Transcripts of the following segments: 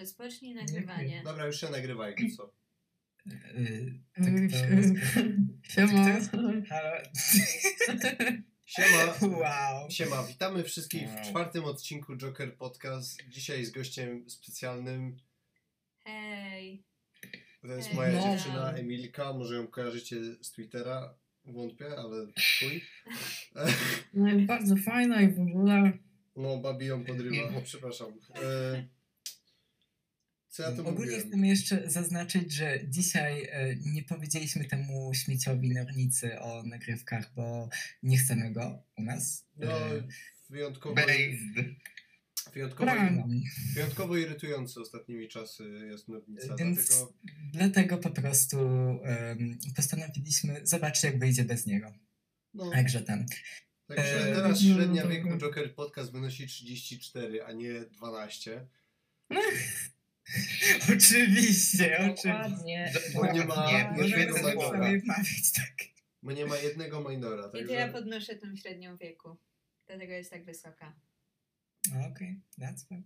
Rozpocznij nagrywanie. Dobra, już się nagrywaj, co? To... Siema. Siema. Wow. Siema, witamy wszystkich w czwartym odcinku Joker Podcast. Dzisiaj z gościem specjalnym. Hej. To jest Hej. moja dziewczyna Emilka. Może ją kojarzycie z Twittera. Wątpię, ale chuj. No jest bardzo fajna i w ogóle. No, babi ją podrywa. Przepraszam. E, Co ja tu Ogólnie mówiłem? chcemy jeszcze zaznaczyć, że dzisiaj e, nie powiedzieliśmy temu śmieciowi Nornicy o nagrywkach, bo nie chcemy go u nas. No, E, wyjątkowo, Based. wyjątkowo, Prawda. wyjątkowo irytujący ostatnimi czasy jest nownica. Więc Dlatego dlatego po prostu em, postanowiliśmy zobaczyć, jak wyjdzie bez niego. no, Także ten. Także E, teraz no, średnia dobra. wieku Joker Podcast wynosi 34, a nie 12. Oczywiście, oczywiście. Dokładnie. Bo nie ma Nie, jednego minora. sobie mawiać, tak. Bo nie ma jednego minora. I to ja podnoszę tą średnią wieku. Dlatego jest tak wysoka. Okej, that's fine.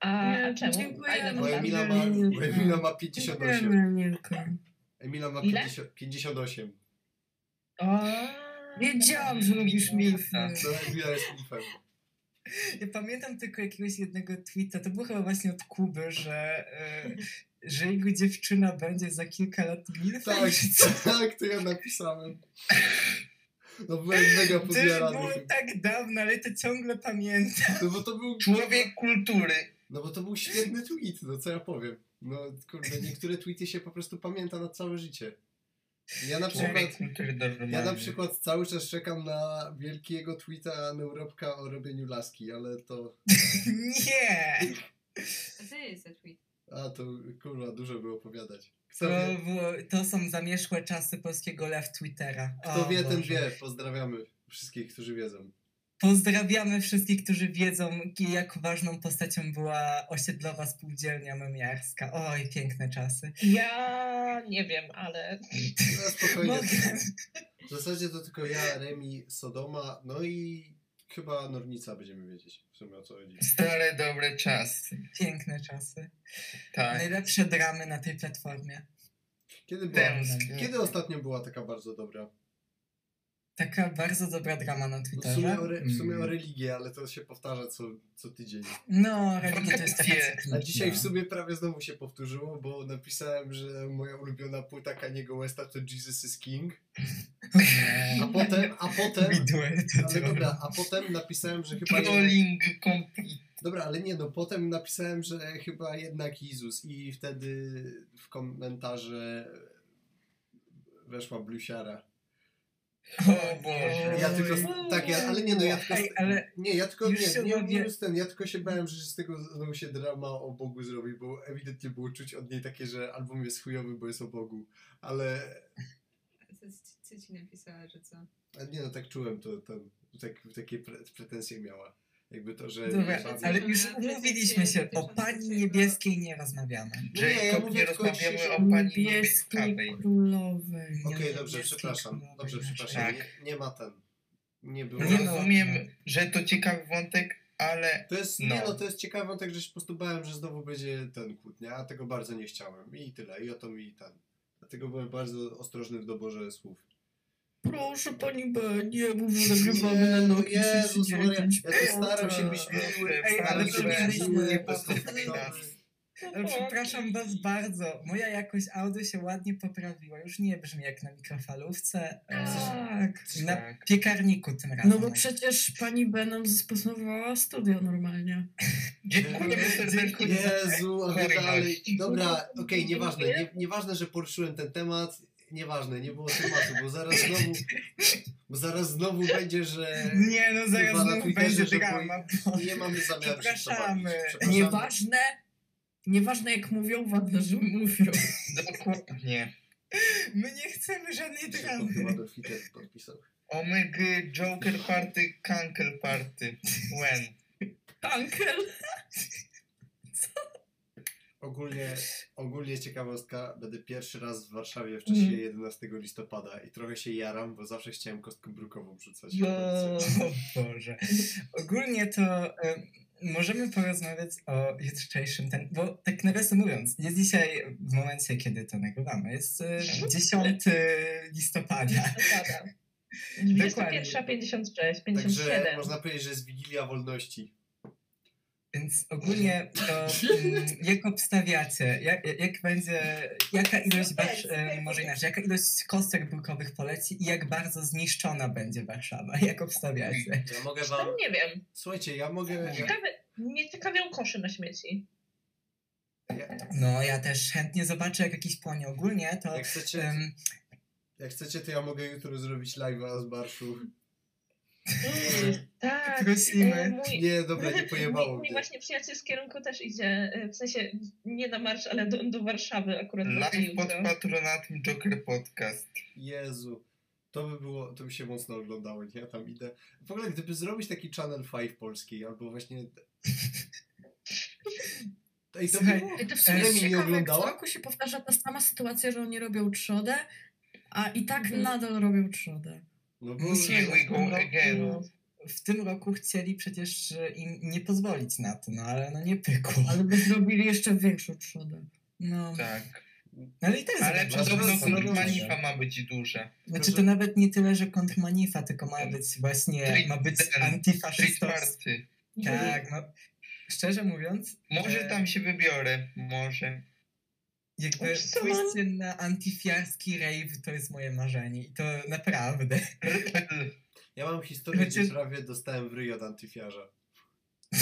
A, a czemu? dziękujemy. Bo Emila ma, bo Emila ma 58. Dziękujemy, Emilka. Emila ma Ile? 50, 58. O, Wiedziałam, że lubisz milfy. To Emila jest milfem. Ja pamiętam tylko jakiegoś jednego tweeta, to było chyba właśnie od Kuby, że, e, że jego dziewczyna będzie za kilka lat milfem. Tak, tak, to ja napisałem. No byłem mega To już podjarany. było tym. tak dawno, ale to ciągle pamiętam. No bo to był... Człowiek kultury. No bo to był świetny tweet, no co ja powiem. No kurde, niektóre tweety się po prostu pamięta na całe życie. Ja na przykład... Ja na przykład cały czas czekam na wielkiego tweeta Neuropka o robieniu laski, ale to... Nie! A co jest za tweet? A, to kurwa, dużo by opowiadać. Kto To, wie, było, to są zamieszłe czasy polskiego left Twittera. kto O wie ten Boże. wie. Pozdrawiamy wszystkich, którzy wiedzą. Pozdrawiamy wszystkich, którzy wiedzą, jak ważną postacią była osiedlowa spółdzielnia memiarska. Oj, piękne czasy. Ja nie wiem, ale No spokojnie. Mogę. W zasadzie to tylko ja, Remi, Sodoma, no i chyba Nornica będziemy wiedzieć w sumie o co chodzi. stare dobre czasy. Piękne czasy. Tak. Najlepsze dramy na tej platformie. Kiedy, była, Tęsknię. kiedy ostatnio była taka bardzo dobra? Taka bardzo dobra drama na No w, Twitterze. sumie o, re, w sumie o Mm. religię, ale to się powtarza co, co tydzień. No, religia to jest taka Wakacje. cykliczna. A dzisiaj w sumie prawie znowu się powtórzyło, bo napisałem, że moja ulubiona płyta Kaniego Westa to Jesus is King. A potem, a potem, ale dobra, a potem napisałem, że chyba jednak, Trolling complete. dobra, ale nie no, potem napisałem, że chyba jednak Jezus i wtedy w komentarze weszła blusiara. O Boże. Ja tylko, tak, ja, ale nie no, ja tylko, Ej, ale nie, ja tylko, nie, nie, nie, ten, ja tylko się bałem, że z tego znowu się drama o Bogu zrobi, bo ewidentnie było czuć od niej takie, że album jest chujowy, bo jest o Bogu, ale Co, co ci napisała, że co? Ale nie no, tak czułem to, to tak, takie pre, pretensje miała. Jakby to, że... Dobra, ale już umówiliśmy się, o pani niebieskiej nie rozmawiamy. Nie, ja mówię nie rozmawiamy o pani Niebieskiej królowej. Okej, Nie, dobrze, przepraszam. królowej Dobrze, przepraszam. Tak. Nie, nie ma ten. Nie było. Nie no. Rozumiem, że to ciekawy wątek, ale To jest, No. nie no, to jest ciekawy wątek, że się po prostu bałem, że znowu będzie ten kłótnia, a tego bardzo nie chciałem. I tyle, i o to mi ten. Dlatego byłem bardzo ostrożny w doborze słów. Proszę pani B, nie mów, że nagrywamy na no Nokia Jezus Maria, 39. ja tu staram się być miły, Ej, ale się to. Ale przepraszam was bardzo, moja jakość audio się ładnie poprawiła. Już nie brzmi jak na mikrofalówce. e, Tak. Na Tak. piekarniku tym razem. No bo przecież pani B nam zasponsorowała studio normalnie. dziękujemy serdecznie. Jezu, a wy Hojność. dalej. Dobra, okej, nieważne. Nie, nieważne, że poruszyłem ten temat. Nieważne, nie było tematu, bo zaraz znowu. Bo zaraz znowu będzie, że. Nie no, zaraz znowu Twitterze, będzie że drama. Nie mamy zamiaru Przepraszamy. Przepraszamy. Nieważne, nieważne jak mówią, ważne, że mówią. Dokładnie. My nie chcemy żadnej dramy. chyba do Twitter podpisał. Omega Joker Party, Kankel Party. When? Tankel. Ogólnie, ogólnie ciekawostka, będę pierwszy raz w Warszawie w czasie Mhm. 11 listopada i trochę się jaram, bo zawsze chciałem kostką brukową rzucać. Jo. O Boże. Ogólnie to em, możemy porozmawiać o jutrzejszym, ten, bo tak nawiasem mówiąc, jest dzisiaj, w momencie, kiedy to nagrywamy, jest e, 10 listopada. Listopada. Dokładnie. 21, 56, Także 57. można powiedzieć, że jest Wigilia Wolności. Więc ogólnie to mm, jak obstawiacie, jak, jak będzie, jaka ilość, może inaczej, jaka ilość kostek brukowych poleci i jak bardzo zniszczona będzie Warszawa, jak obstawiacie? Ja mogę Tam wam... nie wiem. Słuchajcie, ja mogę... Ciekawe, mnie ciekawią koszy na śmieci. No ja też chętnie zobaczę jak jakiś płonie. Ogólnie to jak, chcecie, em, jak chcecie, to ja mogę jutro zrobić live'a z marszu. Mm, tak. prosimy. e, Mój, Nie, dobra, nie pojebało mój mnie. właśnie przyjaciel z kierunku też idzie, e, w sensie nie na marsz, ale do, do Warszawy akurat Live pod patronatem Joker Podcast. Jezu. To by było, to by się mocno oglądało, nie? Ja tam idę. W ogóle, gdyby zrobić taki Channel 5 polski, albo właśnie... Ej, to Słuchaj, było... I to w sumie jest nie ciekawe, co roku się powtarza ta sama sytuacja, że oni robią trzodę, a i tak Mhm. nadal robią trzodę. No bo... Musimy- Here we go again. w tym roku chcieli przecież e, im nie pozwolić na to, no ale no nie pykło. Ale by zrobili jeszcze większą trzodę. No, Tak. ale i tak Ale podobno że- kontrmanifa ma być duża. Znaczy to nawet nie tyle, że kontrmanifa, tylko ma być właśnie, Street- ma być antyfaszystowski. Tak, no szczerze mówiąc, Może e, tam się wybiorę. Może. Jakby pójście na antyfiarski rave to jest moje marzenie i to naprawdę. Ja mam historię, gdzie Znaczy- prawie dostałem w ryj od antyfiarza.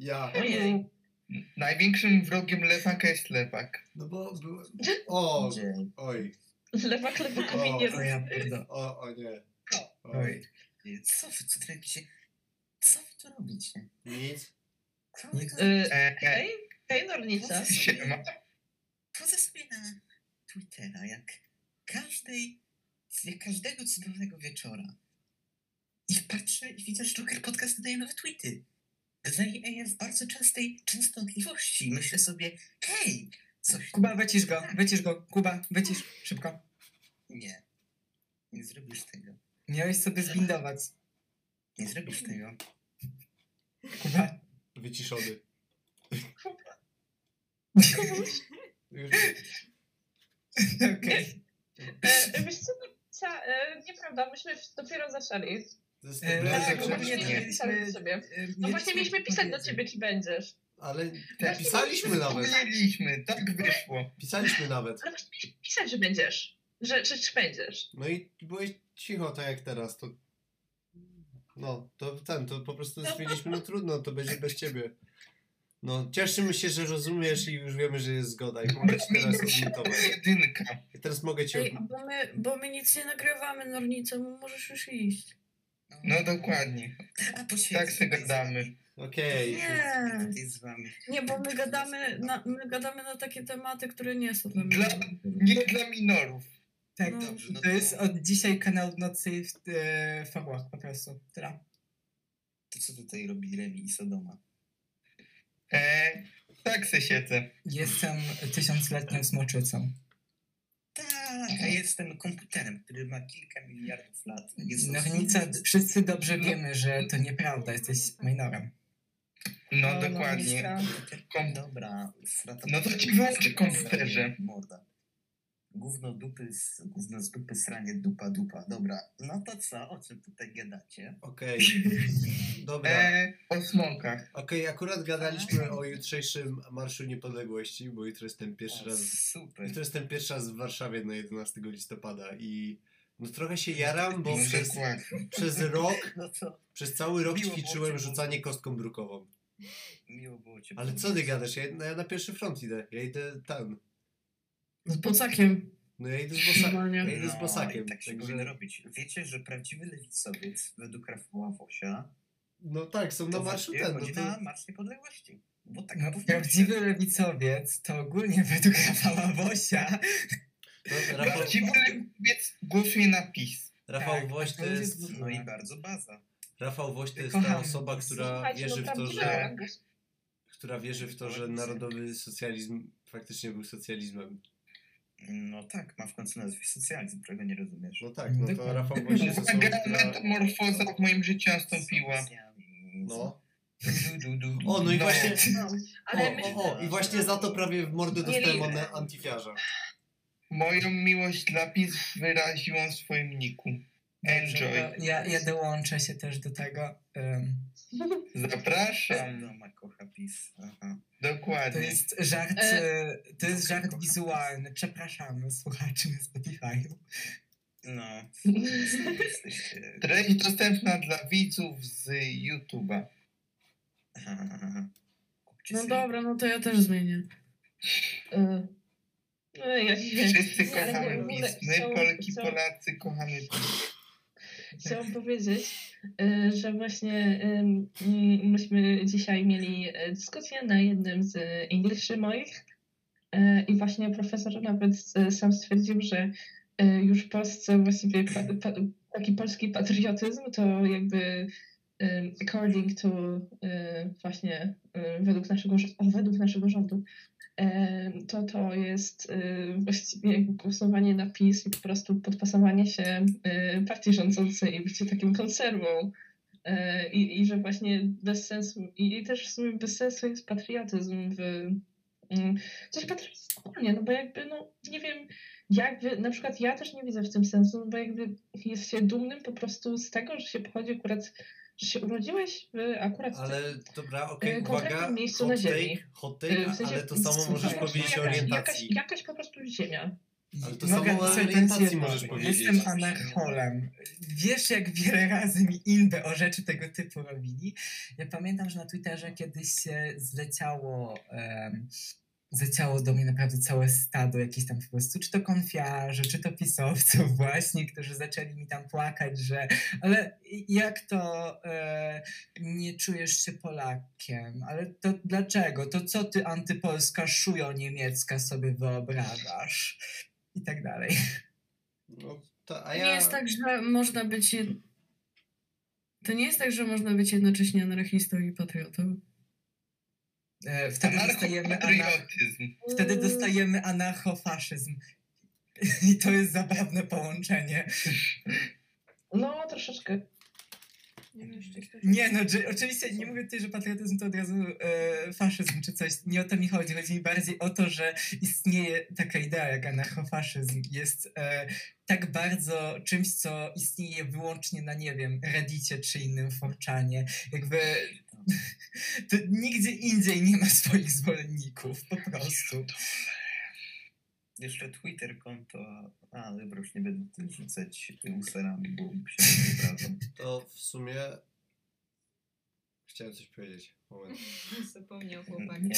Ja. Ojej. Największym wrogiem lewaka jest lewak. No bo... Był... O! Oj. Lewak lewakowi nie O ja. O, o nie. Oj. Co wy, co tu robicie? Co wy tu robicie? Nic. Co wy tu Y, E, e, Hej, hej Nornica. Siema. Wchodzę sobie na Twittera, jak każdej, jak każdego cudownego wieczora. I patrzę i widzę, że Joker Podcast nadaje nowe tweety. Dodaje je w bardzo częstej częstotliwości. Myślę sobie, hej, coś... Kuba, wycisz go, wycisz go, Kuba, wycisz, szybko. Nie, nie zrobisz tego. Miałeś sobie zbindować. Nie zrobisz tego. Kuba. Wyciszony. Już... Okej. E, wiesz co, Nornica, e, nieprawda, myśmy dopiero zaczęli. E, tak, że bo ogólnie przecież to nie nie. pisali do ciebie. e, No właśnie mieliśmy pisać do ciebie, czy będziesz. Ale Tak, pisaliśmy nawet. Powiedzieliśmy, tak wyszło. Pisaliśmy nawet. Ale właśnie mieliśmy pisać, że będziesz. Że, czy, czy będziesz. No i byłeś cicho, tak jak teraz, to... No, to ten, to po prostu stwierdziliśmy, no trudno, to będzie bez ciebie. No, cieszymy się, że rozumiesz i już wiemy, że jest zgoda i mogę ci teraz odmutować. Jedynka. I teraz mogę cię Ej, bo my, bo my nic nie nagrywamy, Nornica, możesz już iść. No dokładnie. A Tak z gadamy. Okej. Nie. Z wami. Nie, bo my gadamy na, my gadamy na takie tematy, które nie są dla mnie. Dla- Nie dla minorów. Tak, No. Dobrze, no to jest od dzisiaj kanał nocy w e, fabułach po prostu. Tyle. To co tutaj robi Remi i Sodoma? E, tak se siedzę. Jestem tysiącletnią smoczycą. Tak, a jestem komputerem, który ma kilka miliardów lat. Jest Nornica, wszyscy dobrze wiemy, że to nieprawda, jesteś minorem. No No, dokładnie. Nornica. Kom- Dobra, strata. No to ci wyłączę komputerze. Morda. Gówno dupy, z, gówno z dupy, sranie dupa, dupa. Dobra, no to co? O czym tutaj gadacie? Okej. Dobra. E, o smokach. Okej, akurat gadaliśmy o jutrzejszym Marszu Niepodległości, bo jutro jestem pierwszy O, raz... super. Jutro jestem pierwszy raz w Warszawie na 11 listopada i... No trochę się jaram, bo No przez, przez rok, No to przez cały rok Miło ćwiczyłem rzucanie kostką brukową. miło było cię Ale co ty gadasz? Ja, no ja na pierwszy front idę. Ja idę tam. Z bocakiem. No ja idę z, bosa... Normalnie. ja idę z No, bosakiem. i tak się także... powinno robić. Wiecie, że prawdziwy lewicowiec według Rafała Wosia No tak, są na marszu ten. No chodzi to... na Marsz Niepodległości. Bo tak No, prawdziwy się. lewicowiec to ogólnie według Rafała Wosia. No, Rafał, Prawdziwy lewiec głosuje na PiS. Rafał Tak, Woś to jest... jest- No i bardzo baza. Rafał Woś to jest Kocham. ta osoba, która Słuchajcie, wierzy no w to, że... Która wierzy w to, że narodowy socjalizm faktycznie był socjalizmem. No tak, ma w końcu nazwę socjalizm, którego nie rozumiesz. No tak, no to. Rafał Uwaga, która... metamorfoza w moim życiu nastąpiła. Socjalizm. No. Du, du, du, du. O, no i właśnie... No, O, o, o, i właśnie za to prawie w mordę dostałem one antifiarza. Moją miłość dla PiS wyraziłam w swoim niku. Enjoy. Ja, ja dołączę się też do tego. Zapraszam. PiS. Aha. To Dokładnie. jest żart, E, e, to jest żart wizualny. Przepraszamy słuchaczy na Spotify'u. No. Treść dostępna dla widzów z YouTube'a. No dobra, no to ja też zmienię. y, no, ja Wszyscy kochamy PiS. My, Polki, chciałam- Polacy, kochamy PiS. Chciałam powiedzieć, y, że właśnie myśmy dzisiaj mieli y, dyskusję na jednym z Engliszy moich y, i właśnie profesor nawet sam stwierdził, że już w Polsce właściwie pa, pa, taki polski patriotyzm to jakby according to właśnie według naszego, według naszego rządu to to jest y, właściwie głosowanie na PiS i po prostu podpasowanie się y, partii rządzącej i bycie takim konserwą. E, I, I że właśnie bez sensu, i, też w sumie bez sensu jest patriotyzm w mm, coś patriotyzm ogólnie, no bo jakby, no nie wiem, jakby, na przykład ja też nie widzę w tym sensu, no bo jakby jest się dumnym po prostu z tego, że się pochodzi akurat, że się urodziłeś w akurat Ale dobra, okej, Y, konkretnym uwaga, miejscu hot na ziemi. take, hot take, Y, w sensie- ale to samo możesz powiedzieć o orientacji. Jakaś, jakaś po prostu ziemia. Ale to Mogę samo orientacji jedno. możesz powiedzieć. Jestem anarcholem. Wiesz, jak wiele razy mi inne o rzeczy tego typu robili? Ja pamiętam, że na Twitterze kiedyś się zleciało, um, zleciało do mnie naprawdę całe stado jakichś tam po prostu, czy to konfiarzy, czy to pisowców właśnie, którzy zaczęli mi tam płakać, że ale jak to e, nie czujesz się Polakiem? Ale to dlaczego? To co ty antypolska szujo niemiecka sobie wyobrażasz? I tak dalej. No, to, ja... nie jest tak, że można być. Jed... To nie jest tak, że można być jednocześnie anarchistą i patriotą. E, Wtedy dostajemy, anar- Anarchopatriotyzm. wtedy dostajemy anarchofaszyzm. I to jest zabawne połączenie. No, troszeczkę. Nie, no, oczywiście nie mówię tutaj, że patriotyzm to od razu e, faszyzm czy coś. Nie o to mi chodzi. Chodzi mi bardziej o to, że istnieje taka idea jak anarchofaszyzm. Jest e, tak bardzo czymś, co istnieje wyłącznie na, nie wiem, Reddicie czy innym forczanie. Jakby to nigdzie indziej nie ma swoich zwolenników, po prostu. Jeszcze Twitter konto... A, dobra, już nie będę tu rzucać userami, bo się nie. To w sumie... Chciałem coś powiedzieć. Moment. Zapomniał chłopak. Nie.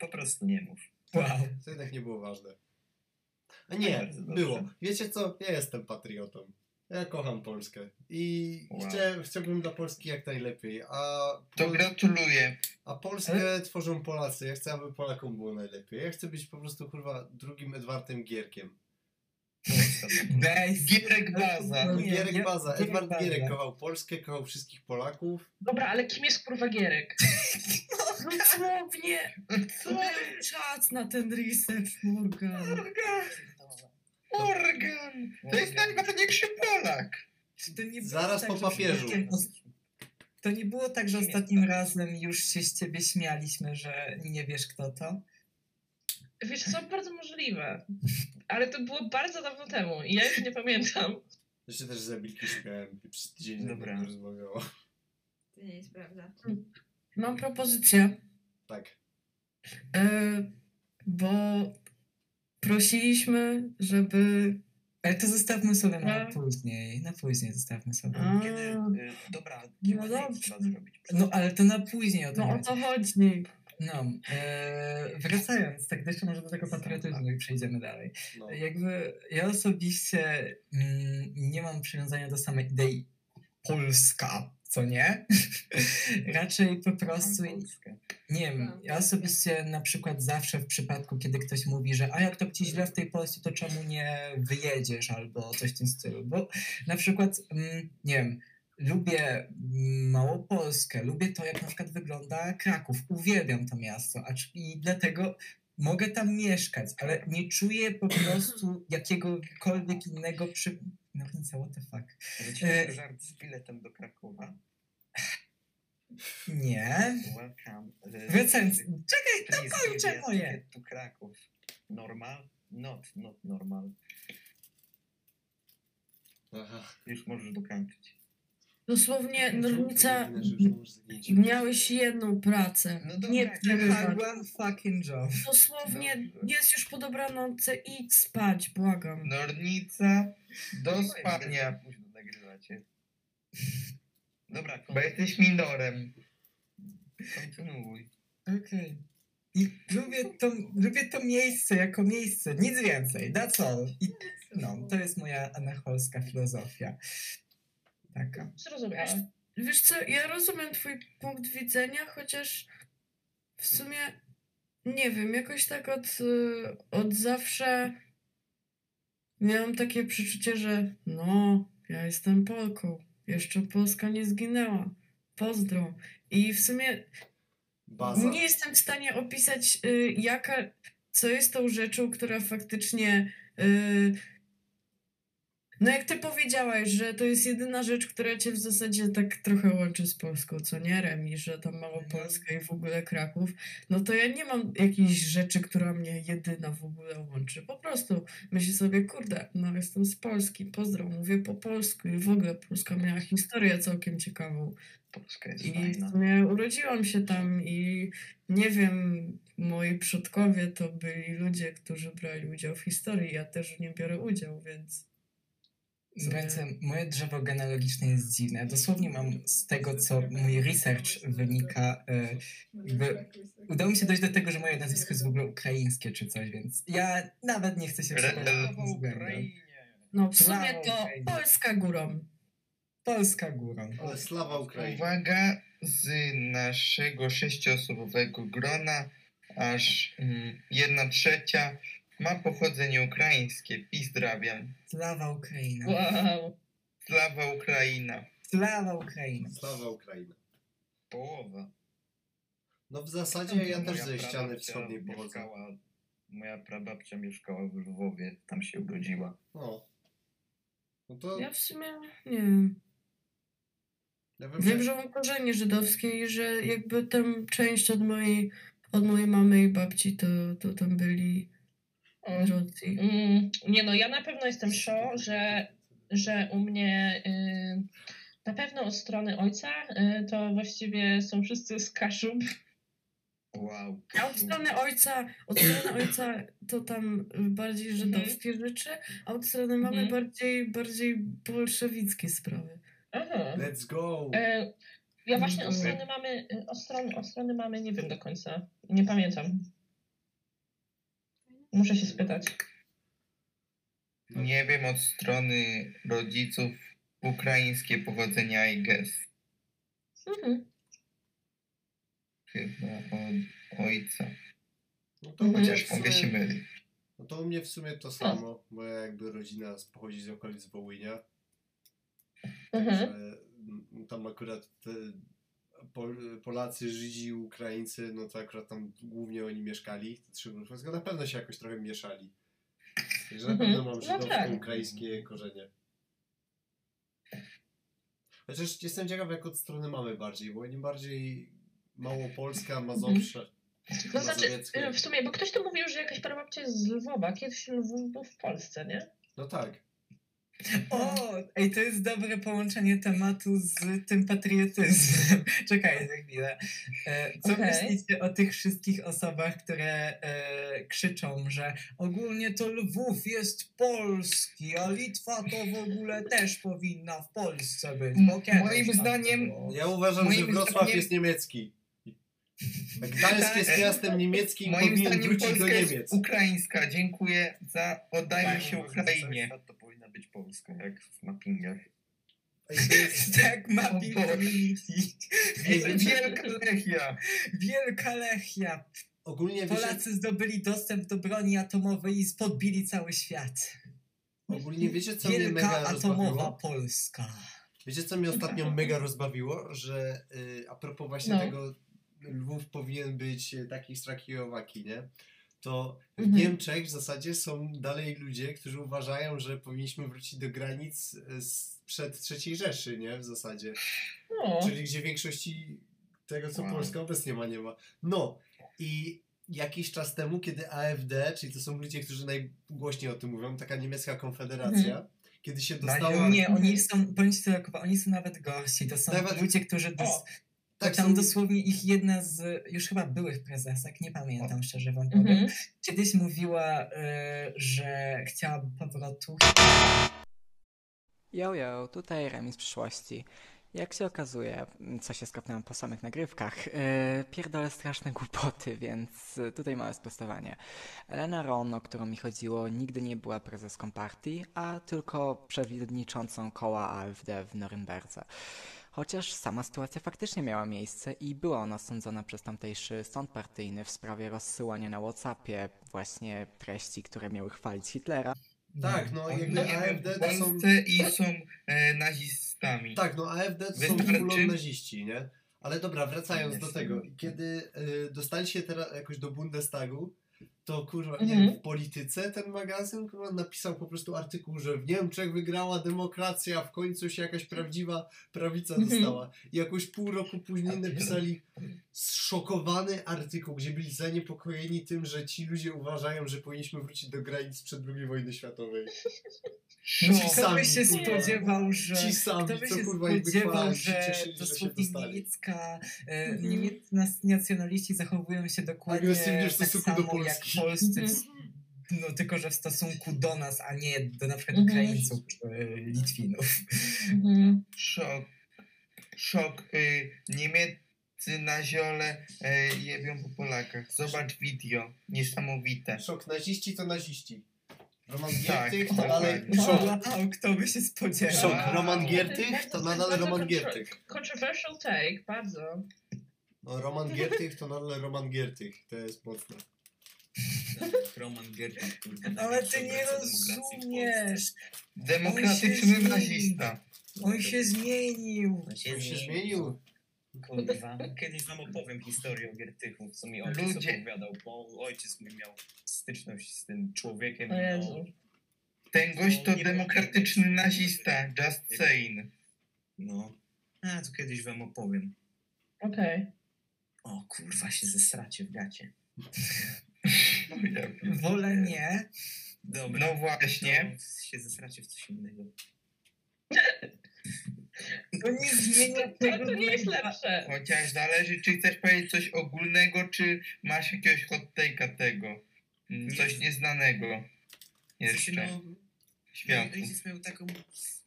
Po prostu nie mów. Wow. To jednak nie było ważne. A nie, było. Wiecie co? Ja jestem patriotą. Ja kocham Polskę. I Wow. chcę, chciałbym dla Polski jak najlepiej. A, To Pol- gratuluję. a Polskę tworzą Polacy. Ja chcę, aby Polakom było najlepiej. Ja chcę być po prostu kurwa drugim Edwardem Gierkiem. Bez. Gierek Baza. No nie, Gierek ja- Baza. Gierek Edward Baza. Gierek kochał Polskę, kochał wszystkich Polaków. Dobra, ale kim jest kurwa Gierek? Dosłownie! Był czas na ten research, Morgan. Organ! To jest najważniejszy Polak. Zaraz tak, po papieżu. To nie było tak, że ostatnim razem już się z ciebie śmialiśmy, że nie wiesz kto to? Wiesz co, bardzo możliwe. Ale to było bardzo dawno temu i ja już nie pamiętam. Ja się też z Emilki śmiałem i przez tydzień Dobra. Rozmawiała. To nie jest prawda. Mam propozycję, Tak. e, bo prosiliśmy, żeby... Ale to zostawmy sobie na No. później. Na później zostawmy sobie. A, Kiedy, y, dobra, dobrze. trzeba zrobić. No ale to na później o tym no o chodzi. to chodzi. No, e, wracając, tak jeszcze może do tego patriotyzmu i przejdziemy dalej. No. Jakby ja osobiście mm, nie mam przywiązania do samej idei Polska, co nie? Raczej po prostu, nie wiem, ja osobiście na przykład zawsze w przypadku, kiedy ktoś mówi, że a jak to ci źle w tej Polsce, to czemu nie wyjedziesz albo coś w tym stylu, bo na przykład, mm, nie wiem, lubię Małopolskę, lubię to, jak na przykład wygląda Kraków, uwielbiam to miasto, i dlatego mogę tam mieszkać, ale nie czuję po prostu jakiegokolwiek innego przy... No nic, what the fuck. E, żart z biletem do Krakowa. Nie. Welcome. W recenzji. Czekaj, Please dokończę moje. to Kraków. Normal? Not, not normal. Aha. Już możesz dokończyć. Dosłownie, możesz zgniecić. miałeś jedną pracę. No dobra, nie had one fucking job. Dosłownie, Dobrze. jest już po dobranocce, idź spać, błagam. Nornica do spania, Późno nagrywacie. Dobra, bo jesteś minorem. kontynuuj. Okej. I lubię to, lubię to miejsce jako miejsce, nic więcej, that's all. I no, to jest moja anacholska filozofia. Taka. Zrozumiałe. Wiesz co, ja rozumiem twój punkt widzenia, chociaż w sumie nie wiem, jakoś tak od, y, od zawsze miałam takie przeczucie, że no, ja jestem Polką, jeszcze Polska nie zginęła, pozdro. I w sumie Baza. nie jestem w stanie opisać, y, jaka, co jest tą rzeczą, która faktycznie. Y, no, jak ty powiedziałaś, że to jest jedyna rzecz, która cię w zasadzie tak trochę łączy z Polską, co nie, Remi, że tam Małopolska i w ogóle Kraków, no to ja nie mam jakiejś rzeczy, która mnie jedyna w ogóle łączy. Po prostu myślę sobie, kurde, no jestem z Polski, pozdro, mówię po polsku i w ogóle Polska miała historię całkiem ciekawą. Polska jest I w fajna. sumie urodziłam się tam i nie wiem, moi przodkowie to byli ludzie, którzy brali udział w historii. Ja też w biorę udział, więc. Słuchajcie, moje drzewo genealogiczne jest dziwne. Dosłownie mam z tego, co mój research wynika, e, jakby udało mi się dojść do tego, że moje nazwisko jest w ogóle ukraińskie czy coś, więc ja nawet nie chcę się przekonać! No, w sumie to. Polska górą. Polska górą. Ale slawa Ukrainie. Uwaga, z naszego sześcioosobowego grona aż mm, jedna trzecia ma pochodzenie ukraińskie. Pozdrawiam. Slawa Ukraina. Wow. Sława Ukraina. Slawa Ukraina. Slawa Ukraina. Połowa. No w zasadzie ja też ze ściany wschodniej pochodzę. mieszkała- Moja prababcia mieszkała w Lwowie, tam się urodziła. No. No to Ja w sumie nie wiem. ja wiem, Wiem, że mam korzenie żydowskie i że jakby tam część od mojej, od mojej mamy i babci to, to tam byli O. Rosji. Mm, nie no, ja na pewno jestem szo, że, że u mnie y, na pewno od strony ojca y, to właściwie są wszyscy z Kaszub. Wow. A od strony ojca, od strony ojca to tam bardziej żydowskie rzeczy, a od strony mamy Mhm. bardziej, bardziej bolszewickie sprawy. Aha. Let's go! E, ja właśnie od Dobra. strony mamy, y, od strony, od strony mamy nie wiem do końca. Nie pamiętam. Muszę się spytać. Nie wiem od strony rodziców ukraińskie pochodzenia I guess. Mhm. Chyba od ojca. No to Mhm. Chociaż sumie- mogę się mylić. No to u mnie w sumie to samo. Moja jakby rodzina pochodzi z okolic Wołynia. Mhm. Że mm, tam akurat Pol- Polacy, Żydzi, Ukraińcy, no to akurat tam głównie oni mieszkali. Te trzy grupy, na pewno się jakoś trochę mieszali. Także na Mhm. pewno mam No żydowsko-ukraińskie korzenie. Chociaż jestem ciekaw jak od strony mamy bardziej, bo im bardziej Małopolska, Mazowsze. No znaczy, y, w sumie, bo ktoś tu mówił, że jakaś prababcia jest z Lwowa. Kiedyś Lwów był w Polsce, nie? No tak. O, ej, to jest dobre połączenie tematu z tym patriotyzmem. Czekaj za chwilę. E, co Okej. myślicie o tych wszystkich osobach, które e, krzyczą, że ogólnie to Lwów jest polski, a Litwa to w ogóle też powinna w Polsce być? Moim tak zdaniem- było. Ja uważam, że Wrocław zdaniem- jest niemiecki. Gdańsk jest Tak. miastem niemieckim i Moim powinien zdaniem wrócić do Polska jest Niemiec. ukraińska. Dziękuję za oddanie Tak, się cały Ukrainie. Być Polska, jak w mappingach. Jest- Tak, mapping community. Wielka Lechia. Wielka Lechia. Ogólnie wiecie, Polacy zdobyli dostęp do broni atomowej i podbili cały świat. ogólnie wiecie co mnie Wielka mega atomowa rozbawiło? Polska. Wiecie co mnie ostatnio mega rozbawiło? Że y, a propos właśnie No. tego Lwów powinien być y, taki z Trakijowaki, nie? To w Mhm. Niemczech w zasadzie są dalej ludzie, którzy uważają, że powinniśmy wrócić do granic sprzed III Rzeszy, nie? W zasadzie. No. Czyli gdzie w większości Tego, co. Polska obecnie ma, nie ma. No i jakiś czas temu, kiedy AfD, czyli to są ludzie, którzy najgłośniej o tym mówią, taka niemiecka konfederacja, kiedy się dostała... Nie, oni są, Kuba, oni są nawet gorsi. To są Nawet- ludzie, którzy dos, tak tam są- dosłownie ich jedna z już chyba byłych prezesek, nie pamiętam szczerze wam powiem, Mhm. kiedyś mówiła, y, że chciałaby powrotu Yo, yo, tutaj Remis przyszłości. Jak się okazuje, co się skapnąłem po samych nagrywkach, yy, pierdolę straszne głupoty, więc tutaj małe sprostowanie. Elena Ron, o którą mi chodziło, nigdy nie była prezeską partii, a tylko przewodniczącą koła AfD w Norymberdze. Chociaż sama sytuacja faktycznie miała miejsce i była ona sądzona przez tamtejszy sąd partyjny w sprawie rozsyłania na Whatsappie właśnie treści, które miały chwalić Hitlera. Tak, no jakby AfD to są... I są e, nazistami. Tak, no AfD to są full naziści, nie? Ale dobra, wracając do tego. Kiedy y, dostali się teraz jakoś do Bundestagu, to kurwa, nie Mhm. wiem, w polityce ten magazyn kurwa napisał po prostu artykuł, że w Niemczech wygrała demokracja, w końcu się jakaś prawdziwa prawica Mhm. dostała. I jakoś pół roku później napisali zszokowany artykuł, gdzie byli zaniepokojeni tym, że ci ludzie uważają, że powinniśmy wrócić do granic sprzed II wojny światowej. No, Ci kto sami, by się kurwa. spodziewał, że... Ci sami, Kto by co się kurwa spodziewał, że cieszyli, że się dosłownie dostali. niemiecka, e, Mhm. niemieccy nas- nacjonaliści zachowują się dokładnie tak stosunku do samo jak Polski. Polscy, w, Mhm. no tylko że w stosunku do nas, a nie do na przykład Mhm. Ukraińców czy Litwinów. Mhm. Szok. Szok. Y, Niemcy na ziole y, jebią po Polakach. Zobacz video. Niesamowite. Szok, naziści to naziści. Roman Tak, Giertych to tak. dalej... No. Szok, Wow, kto by się spodziewał? szok. Roman Giertych to nadal Roman Giertych. Controversial take, bardzo. No Roman Giertych to nadal Roman Giertych. To jest mocne. Roman Giertych, kurde. Ale ty nie rozumiesz. Demokratyczny nazista. On się zmienił. On się On się zmienił. Kurwa. Kiedyś wam opowiem historię o Giertychu, co mi ojciec Ludzie. opowiadał, bo ojciec mój miał styczność z tym człowiekiem. O i Jezu. Ten gość to demokratyczny nazista. Just saying. No. A, to kiedyś wam opowiem. Okej. O kurwa, się zesracie w gacie. No, ja Wolę nie. Dobra. no właśnie. To się zesracie w coś innego. To nie zmienia To, tego. to nie jest lepsze. Chociaż zależy, czy chcesz powiedzieć coś ogólnego, czy masz jakiegoś hot take'a tego. Coś Nie. nieznanego. Jeszcze. no, Mój Światu. ojciec miał taką,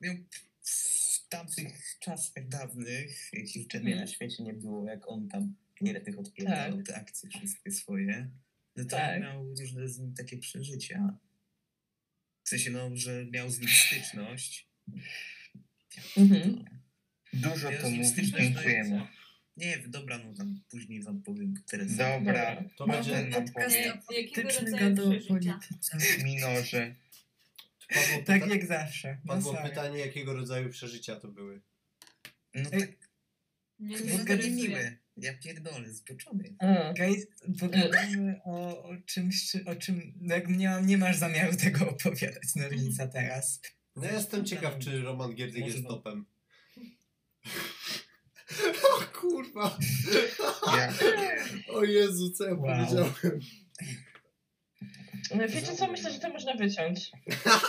miał w tamtych czasach dawnych, jak jeszcze mnie na świecie nie było, jak on tam Giertych odpierdalał te akcje wszystkie swoje, no to Tak. on miał różne z nim takie przeżycia. W sensie, no, że miał z nim styczność. Mhm. Dużo Miał to styczność, no dziękujemy. Nie, dobra, no tam później wam powiem teraz. Dobra, To będzie... nam podcast powie. Nie, jakiego polityczny rodzaju gada o przeżycia? polityce. minorze. Padło, Tak jak zawsze. No Padło sorry. pytanie, jakiego rodzaju przeżycia to były. No tak, Nie, no nie miłe. Ja pierdolę, zboczony. A. Guys, pogadamy o, o czymś, czy- o czym no jak nie, mam- nie masz zamiaru tego opowiadać, Nornica, teraz. No ja jestem ciekaw, czy Roman Może jest topem. o kurwa! Ja O Jezu, co ja Wow. powiedziałem? No, Wiecie co? Myślę, że to można wyciąć.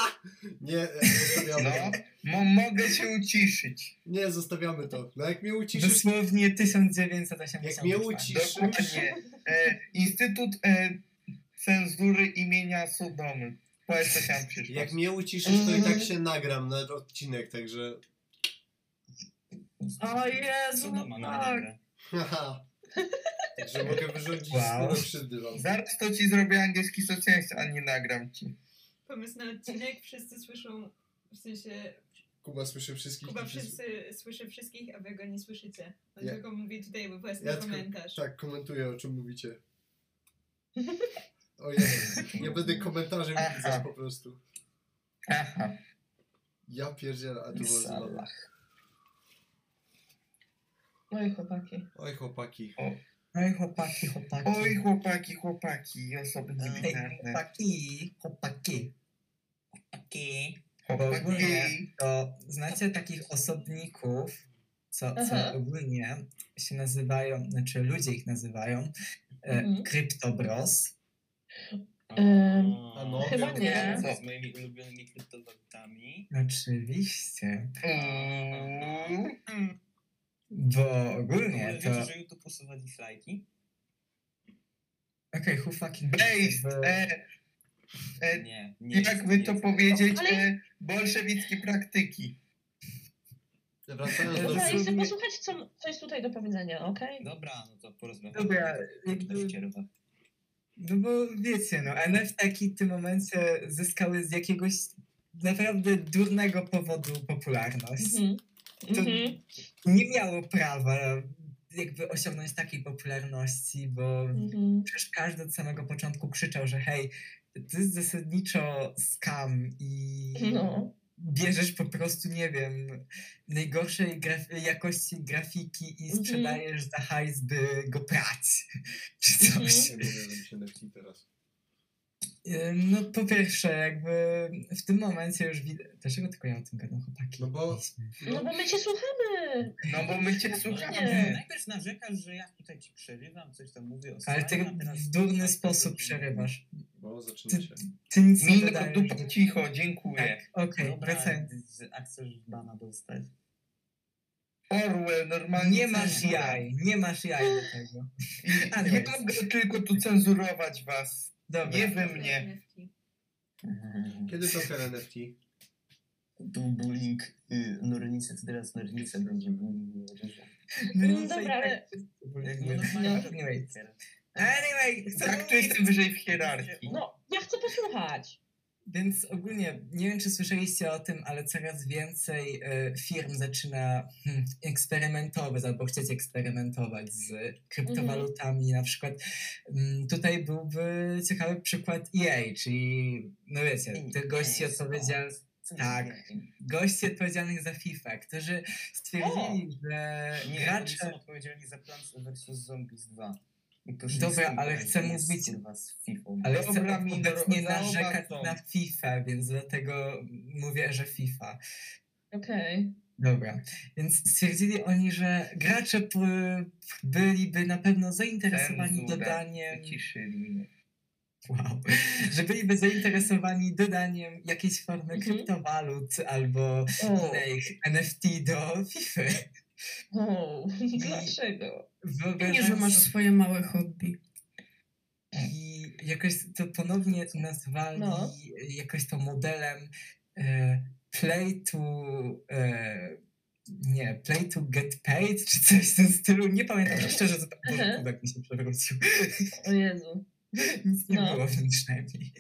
Nie, e, zostawiamy No, to. mo mogę się uciszyć. Nie, zostawiamy to. No jak mnie uciszysz, Dosłownie 1984. Jak mnie ucisz- Dokładnie. E, Instytut e, Cenzury imienia Sodomy. Powiedz co tam przyszło. jak mnie uciszysz, to i tak się nagram na odcinek, także... O Jezu, Co to ma na tak. Haha. Także mogę wyrządzić Wow. krzywdy wam. Zaraz to ci zrobię angielski socjalista, a nie nagram ci. Pomysł na odcinek, wszyscy słyszą, w sensie Kuba słyszy wszystkich. Kuba wszyscy- słyszy wszystkich, a wy go nie słyszycie. On Ja- tylko mówi tutaj własny Ja komentarz. tak, komentuję o czym mówicie. O Jezu, nie będę komentarzy pisać po prostu. Aha. Ja pierdzielę, a tu było. Oj, chłopaki. Oj chłopaki. Oj, chłopaki, chłopaki. Oj, chłopaki, chłopaki, osoby Ej, niebinarne. chłopaki, chłopaki. Chłopaki. Ogólnie to znacie takich osobników, co, co ogólnie się nazywają, znaczy ludzie ich nazywają e, Mhm. Kryptobros. A no, Chyba nie. Z moimi ulubionymi kryptowalutami? Oczywiście, Uuu. Bo ogólnie Nie, to... Wiecie, że YouTube usuwa dislike'i? Okej, who fucking... Based, bo- e, e, Nie, nie. jak by to powiedzieć, Ale- e, bolszewickie praktyki. Wracając do... Dobra, chcę posłuchać, co, co jest tutaj do powiedzenia, okej? Dobra, no to porozmawiamy. Dobra, o jakby-. No bo wiecie, no NFT w tym momencie zyskały z jakiegoś naprawdę durnego powodu popularność. Mhm. To Mhm. nie miało prawa jakby osiągnąć takiej popularności, bo Mhm. przecież każdy od samego początku krzyczał, że hej, to jest zasadniczo scam i No. bierzesz po prostu, nie wiem, najgorszej graf- jakości grafiki i Mhm. sprzedajesz za hajs, by go prać, czy coś. Mhm. Nie mogę zrobić NFT teraz. Ym, No po pierwsze, jakby w tym momencie już widać... Dlaczego tylko ja o tym gadam, chłopaki? No bo- No bo my cię słuchamy. No bo my cię No, słuchamy. Nie. Najpierw narzekasz, że ja tutaj ci przerywam, coś tam mówię o Ale ty w durny tak, sposób tak, przerywasz. Bo zaczyna Ty, się. ty nic nie dupa, cicho, dziękuję. Tak, okej, Dobra, wracając. a chcesz bana dostać? Orwell, normalnie Nie masz jaj, nie masz jaj do tego. Ja Anyways. mogę tylko tu cenzurować was. Dobra. Nie wy mnie. NFT. Kiedy Joker NFT? Był bullying y, Nornice, to teraz Nornica będzie bullying. No, No dobra, tak ale- jakby- normalnie no, to anyway. Anyway, chcę Tak, tu mówić- jestem wyżej w hierarchii. No, ja chcę posłuchać. Więc ogólnie, nie wiem czy słyszeliście o tym, ale coraz więcej e, firm zaczyna hmm, eksperymentować albo chcieć eksperymentować z kryptowalutami. Na przykład mm, tutaj byłby ciekawy przykład EA, czyli no wiecie, tych gości odpowiedzialnych Co tak. nie, gości odpowiedzialnych za FIFA, którzy stwierdzili, że Nie, oni gracze... są odpowiedzialni za Plants vs. Zombies 2. I to Dobra, ale chcę mówić- kurwa, z FIFA. Ale Dobra, chcę Minor, obecnie zauważ narzekać to. na FIFA, więc dlatego mówię, że FIFA. Okej. Dobra, więc stwierdzili oni, że gracze byliby na pewno zainteresowani Cenzura. dodaniem. Wyciszyli. Wow, że byliby zainteresowani dodaniem jakiejś formy Mhm. kryptowalut albo innych NFT do FIFA. o, dlaczego? Nie, że masz swoje małe hobby. I jakoś to ponownie nazwali No. jakoś to modelem e, play to. E, nie, play to get paid, czy coś w tym stylu. Nie pamiętam szczerze, co tam kubek mi się przewrócił. O Jezu. Nic nie No. było w nim przynajmniej.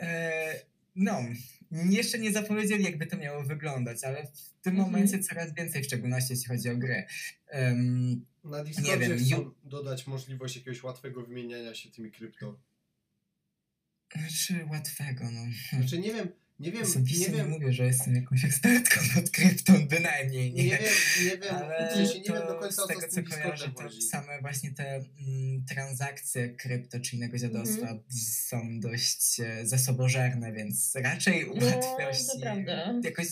E, no, jeszcze nie zapowiedzieli, jakby to miało wyglądać, ale w tym Mhm. momencie coraz więcej, w szczególności jeśli chodzi o gry. Em, Na Discordzie wiem, chcą ju- dodać możliwość jakiegoś łatwego wymieniania się tymi krypto. czy łatwego, no. Znaczy nie wiem, nie wiem, Osobiście nie nie, wiem, mówię, że jestem jakąś ekspertką od krypton, bynajmniej nie. nie wiem, nie wiem, Ale nie to wiem do końca o z co tego, z co kojarzę, to same właśnie te mm, transakcje krypto czy innego dziadostwa Mhm. są dość e, zasobożerne, więc raczej No, to i prawda. jakoś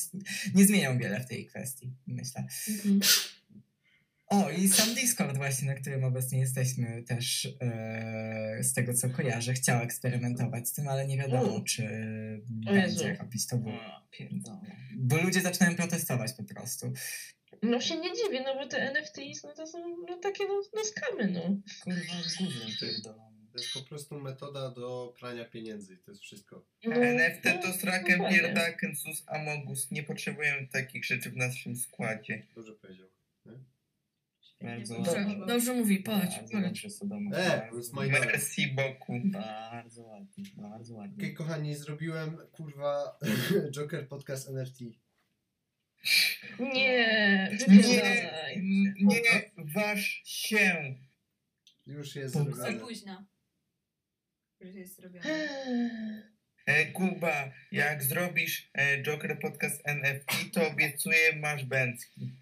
nie zmienią wiele w tej kwestii, myślę. Mhm. O, i sam Discord właśnie, na którym obecnie jesteśmy też e, z tego co kojarzę, chciał eksperymentować z tym, ale nie wiadomo, U. czy O Jezu. będzie robić to, bo, bo ludzie zaczynają protestować po prostu. No się nie dziwię, no bo te NFTs, no to są no, takie no, no skamy, no. Kurwa, z gównem pierdolony. To jest po prostu metoda do prania pieniędzy, to jest wszystko. no NFT no, to sraken, dokładnie. pierdaken, sus, amogus. Nie potrzebujemy takich rzeczy w naszym składzie. Dobrze powiedział. Bardzo Dobrze. ładnie. Dobrze mówi, dobrze, Sodoma. E, Merci beaucoup. Bardzo ładnie, bardzo ładnie. Okej, kochani, zrobiłem kurwa Joker podcast NFT. Nie, Nie, wypierdalaj. n- nie waż się. Już jest Punkt. Za zrobione. późno. Już jest zrobione. E, Kuba, jak zrobisz e, Joker podcast NFT, to obiecuję, masz bęcki.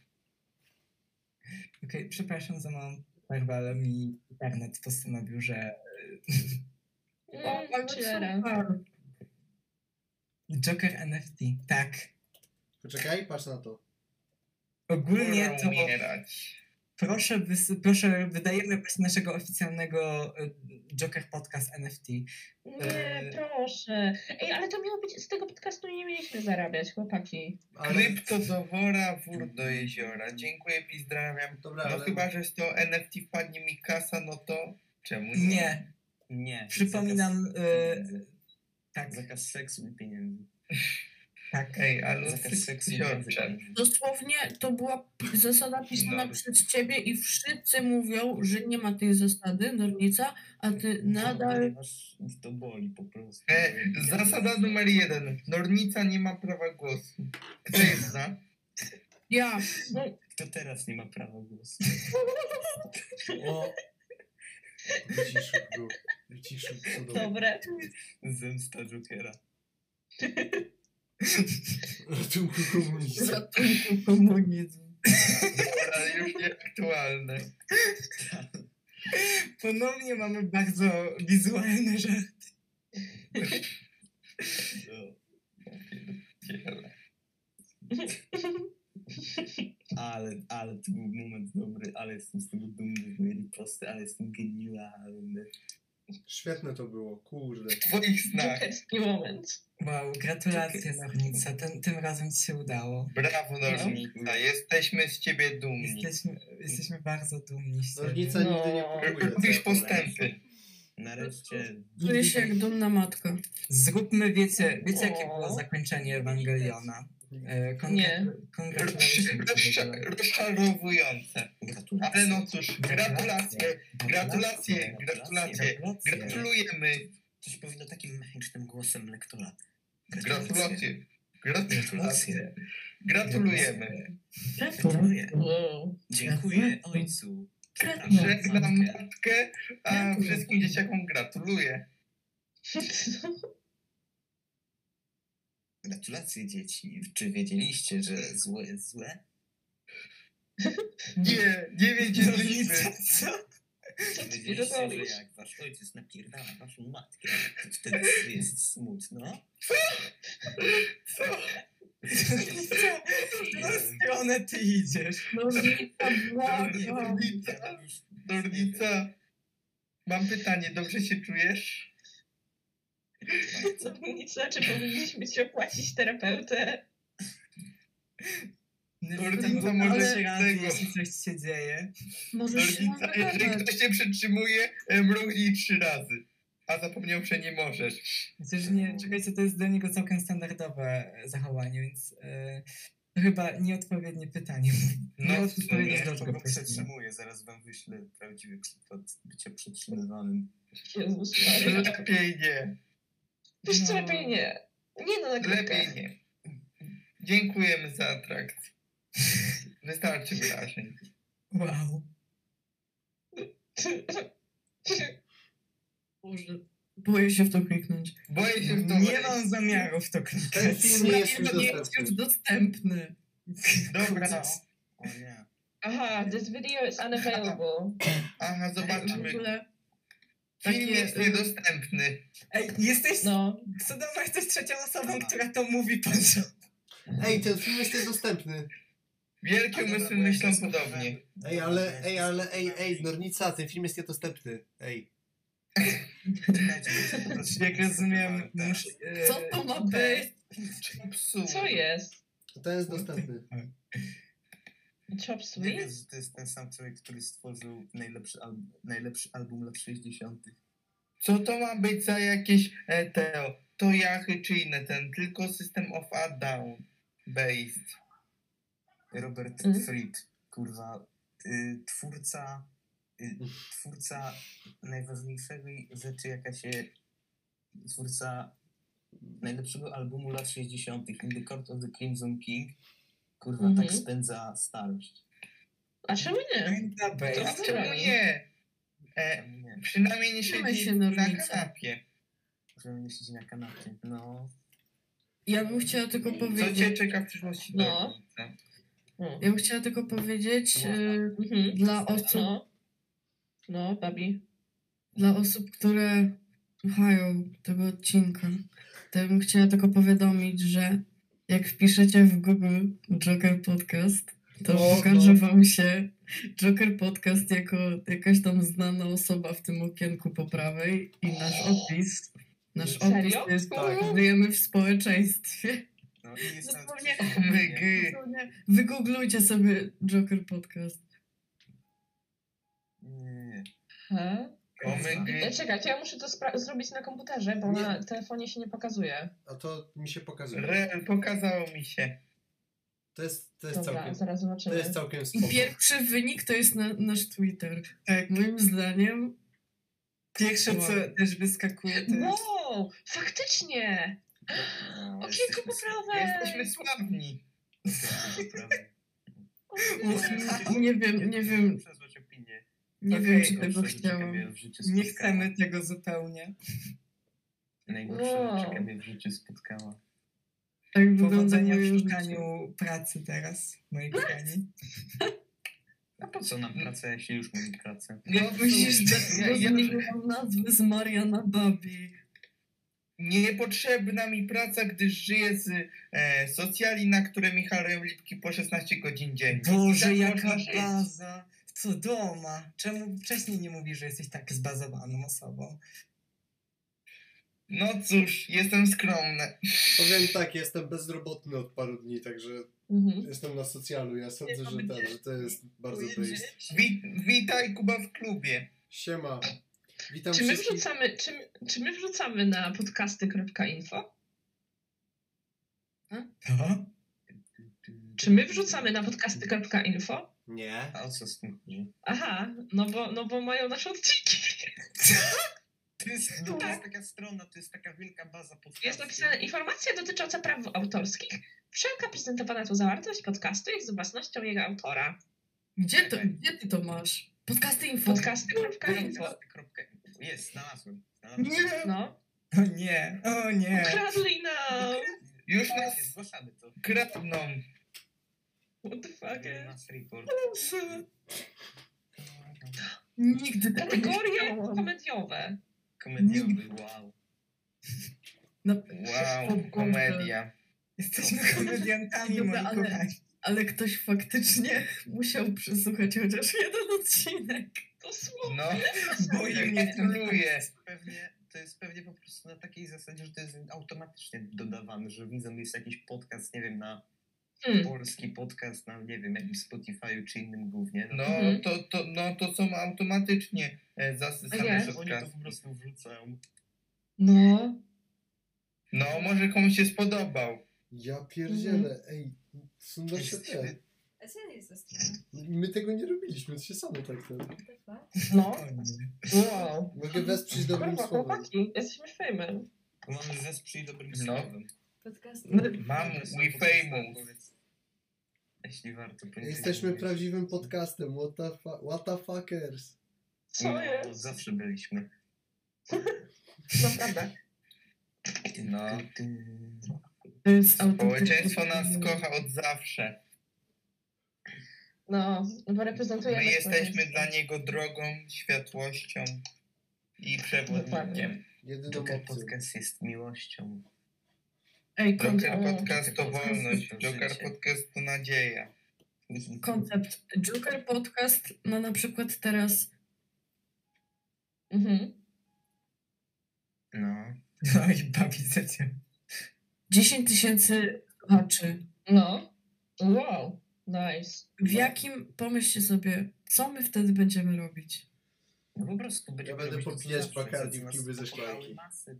Okej, przepraszam za małą przerwę, ale mi internet postanowił, że... Mm. Joker NFT, tak. Poczekaj, patrz na to. Ogólnie to umierać. Proszę, wys- proszę, wydajemy właśnie naszego oficjalnego y, Joker Podcast NFT. Nie, Eee. proszę. Ej, ale to miało być, z tego podcastu nie mieliśmy zarabiać, chłopaki. Ale, Krypto do wora, wór do jeziora. Dziękuję, pozdrawiam. dobra, No ale... chyba, że z to NFT wpadnie mi kasa, no to czemu nie? Nie, Nie. przypominam, zakaz y, tak, Zakaz seksu i pieniędzy. Tak. Ej, ale książę. Dosłownie to była zasada pisana Dobry. przez ciebie i wszyscy mówią, że nie ma tej zasady, Nornica, a ty No, nadal... To boli po prostu. E, zasada numer jeden. Nornica nie ma prawa głosu. Kto jest za? Ja, Kto teraz nie ma prawa głosu? O! Wyciszył go. Wyciszył cudownie. Dobre. Zemsta Jokera. Ratunku komunizmu. ratunku komunizm. Ale już nieaktualne. Ponownie mamy bardzo wizualne żarty. Pierdziele. Ale, ale to był moment dobry, ale jestem z tego dumny, mieli posty, ale jestem genialny. Świetne to było, kurde. W twoich snach. Jokerski moment. Wow, gratulacje Nornica, tym, tym razem ci się udało. Brawo, Nornica. Jesteśmy z ciebie dumni. Jesteśmy, jesteśmy bardzo dumni z ciebie. Nornica nigdy nie No. kupuje. Robisz postępy. Nareszcie Czuję się jak dumna matka. Zróbmy, wiecie, wiecie jakie było zakończenie Ewangeliona? E, Nie. Rozczarowujące. Ale no cóż, gratulacje. Gratulacje, gratulacje. Gratulujemy. Coś powinno takim mechanicznym głosem lektora. Gratulacje. Gratulacje. Gratulujemy. Gratuluję. Dziękuję ojcu. Żegnam matkę, a wszystkim dzieciakom gratuluję. Gratulacje dzieci. Czy wiedzieliście, że złe jest złe? Nie, nie wiedzieliśmy. Co? Co ty Wiedzieliście, że jak wasz ojciec napierdala waszą matkę, to wtedy jest smutno? Co? Co? W którą stronę ty idziesz? Nornica, błagam. Nornica, Nornica. Mam pytanie, dobrze się czujesz? Co nic znaczy, powinniśmy ci opłacić terapeutę. Nornica, Ale może raz, tego. jeśli coś się dzieje. Możesz się Nornica, jeżeli ktoś cię przytrzymuje, mrugnij trzy razy. A zapomniał, że nie możesz. Chociaż nie, czekajcie, to jest dla niego całkiem standardowe zachowanie, więc e, to chyba nieodpowiednie pytanie. No, nie w sumie. odpowiedzieć Ja dobrze kogo prosimy. przetrzymuję, zaraz wam wyślę prawdziwy przykład bycia przetrzymywanym. Jezus. Lepiej nie. Wiesz co, No. lepiej nie. Nie no, na Lepiej nie. Dziękujemy za atrakcję. Wystarczy wyrażeń. Wow. Boże, boję się w to kliknąć. Boję się w to Nie mam zamiaru w to Ten klikać. film nie jest już nie jest już dostępny. Dobra. O nie. Aha, this video is unavailable. Aha, zobaczmy. Ogóle Film takie, jest niedostępny. Ej, jesteś... No. Cudowna jesteś trzecią osobą, która to mówi pan Ej, ten film jest niedostępny. Wielkie Ale umysły myślą podobnie. Ej, ale, ej, ale, ej, ej, Nornica, ten film jest niedostępny. Ej. Po Jak rozumiem, muszę... Co to ma być? Co jest? Ten jest dostępny. Chop Nie Suey? wiem, że to jest ten sam człowiek, który stworzył najlepszy, al najlepszy album lat 60. Co to ma być za jakieś e, teo? To jachy czy inne ten, tylko System of a Down based. Robert Mhm. Fripp, kurwa, y, twórca, y, twórca najważniejszej rzeczy, jaka się, twórca najlepszego albumu lat 60. In the Court of the Crimson King, kurwa, Mhm. tak spędza starość. A czemu nie? Pęta A Base. czemu nie? E, Czemu nie? przynajmniej nie siedzi się, na kanapie. Żeby nie siedzi na kanapie. No, Ja bym chciała tylko Co cię powiedzieć... czeka w przyszłości? No. No. Ja bym chciała tylko powiedzieć e, Mhm. dla osób, No. No, babi. dla osób, które słuchają tego odcinka, to bym chciała tylko powiadomić, że jak wpiszecie w Google Joker Podcast, to No, pokaże no. wam się Joker Podcast jako jakaś tam znana osoba w tym okienku po prawej i nasz opis. Nasz opis Serio? to jest Tak. żyjemy w społeczeństwie. No Dosłownie. Omygy. Dosłownie Wygooglujcie sobie Joker Podcast. Nie, nie, Omygy. E, Czekaj, to ja muszę to zrobić na komputerze, bo Nie. na telefonie się nie pokazuje. A to mi się pokazuje. Re, pokazało mi się. To jest, to jest Dobra, całkiem, zaraz to zobaczymy. jest całkiem I spoko. pierwszy wynik to jest na, nasz Twitter. Tak. Moim zdaniem Pierwsze, co też wyskakuje, to jest... Wow, faktycznie! No, Okienko jesteśmy- poprawe! Jesteśmy sławni. jesteśmy prawie. nie wiem, nie wiem. Nie Okej, wiem, czy tego chciałam. Nie chcemy tego zupełnie. Najgorsza Wow. rzecz, jaka mnie w życiu spotkała. Tak wygląda Powodzenia moje w życie. szukaniu pracy teraz, moi kochani. A po co nam praca, jeśli już mamy pracę? No, Musisz cóż, dać, ja, ja, zmieniłam nazwę z Mariana Babi. niepotrzebna mi praca, gdyż żyję z e, socjali, na które Michał Lipki po 16 godzin dziennie. Boże, tak jaka baza! Co doma? Czemu wcześniej nie mówisz, że jesteś tak zbazowaną osobą? No cóż, jestem skromny. Powiem tak, jestem bezrobotny od paru dni, także Mhm. jestem na socjalu. Ja sądzę, że, ten, że to jest bardzo Dziękuję, base. Wi witaj Kuba w klubie. Siema. Witam Czy my, wszystkich. wrzucamy, czy, czy my wrzucamy na podcasty.info? To? Czy my wrzucamy na podcasty.info? Nie. A o co z tym chodzi? Aha, no bo, no bo mają nasze odcinki. To jest, no, to Tak. jest taka strona, to jest taka wielka baza podcastów. Jest napisane informacja dotycząca praw autorskich. Wszelka prezentowana tu zawartość podcastu jest własnością jego autora. Gdzie, to, gdzie ty to masz? Podcasty info. Podcasty.info. Jest, znalazłem. znalazłem. Nie! No. O nie, o nie. Ukradli nam! Już nas Zgłaszamy to. kradną. What the fuck? Był nas report. Nigdy tego nie Kategorie komediowe. Komediowy, wow. No, Wow, komedia. Jesteśmy komediantami, moi ale- ale ktoś faktycznie musiał przesłuchać chociaż jeden odcinek. Dosłownie. No, Boi mnie to. gratuluję. Pewnie, to jest pewnie po prostu na takiej zasadzie, że to jest automatycznie dodawane, że widzą jest jakiś podcast, nie wiem, na Hmm. polski podcast na, nie wiem, jakimś Spotify'u czy innym głównie. No Mhm. to, to, no, to są automatycznie e, zasysane że oni to po prostu wrzucają. No. No, może komuś się spodobał. Ja pierdzielę. Ej, są nasze te. A co jest za strona? My tego nie robiliśmy, to się samo tak fuck? No. O nie. Wow. Mogę wesprzeć dobrym Kurwa, słowem. chłopaki, jesteśmy famous. Mamy wesprzyj dobrym No. słowem. Podcasty. Mam To są we famous. Jeśli warto powiedzieć. Jesteśmy prawdziwym podcastem. What the, fu- what the fuckers? Co No, jest? zawsze byliśmy. Naprawdę. No. Jest Społeczeństwo nas kocha od zawsze. No, bo reprezentujemy My jesteśmy dla niego drogą, światłością i przewodnikiem. Jedyną opcją. Podcast jest miłością. Ej, Joker koncept, Podcast to wolność, Joker. Podcast to nadzieja. koncept. Joker Podcast ma na przykład teraz Mhm. No. No i bawi sesję. 10 tysięcy słuchaczy. No. Wow. Nice. W jakim, pomyślcie sobie, co my wtedy będziemy robić? No po prostu będziemy będę to, co popijać co w kluby ze szklanki. masy.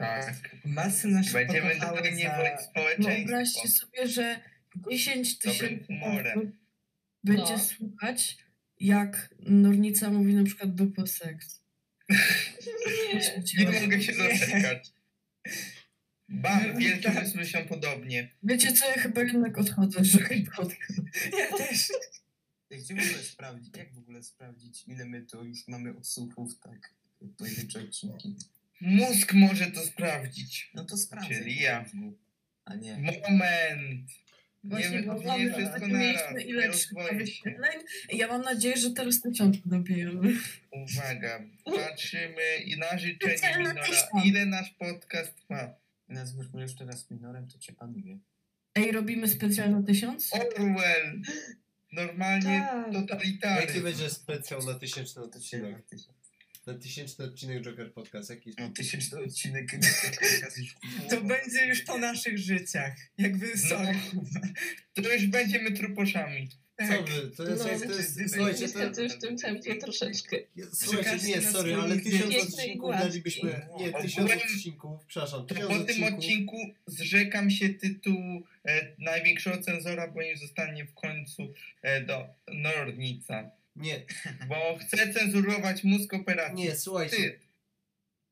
Tak. Masy nasze Będziemy niewolnić społeczeństwo. Wyobraźcie sobie, że 10 Dobrym tysięcy będzie No. słuchać, jak Nornica mówi na przykład dupo seks. Nie mogę się doczekać. Bam, wielkie umysły są podobnie. Wiecie co, ja chyba jednak odchodzę Joker Podcast. Ja też. Gdzie w ogóle sprawdzić, jak w ogóle sprawdzić, ile my to już mamy odsłuchów, tak, pojedyncze odcinki. Mózg może to sprawdzić. No to sprawdzę. Czyli ja. A nie. Moment. Właśnie, nie, bo nie mamy, wszystko mieliśmy naraz. ile Nie trzyma rozwoję się. wyświetleń i ja mam nadzieję, że teraz tysiąc dobijemy. Uwaga, patrzymy i na życzenie Minora. Ile nasz podcast ma? Nazwiesz mnie jeszcze raz minorem, to cię panuję. Ej, robimy specjal na tysiąc? Orwell! Normalnie Tak. Jaki totalitarny. będzie specjal na tysięczny odcinek? Na tysięczny odcinek Joker Podcast. Jaki No, tysięczny odcinek podcast już To będzie już po naszych życiach. Jakby No. sorry. To już będziemy truposzami. Co wy? To jest, No. to jest, Wy- słuchajcie, to, już w tym tempie troszeczkę. słuchajcie, nie, sorry, ale tysiąc odcinków dalibyśmy, nie, tysiąc odcinków, przepraszam, To tysiąc po tym odcinku zrzekam się tytułu e, największego cenzora, bo nie zostanie w końcu e, do Nordnica. Nie, Bo chcę cenzurować mózg operacji. nie, słuchajcie, Ty,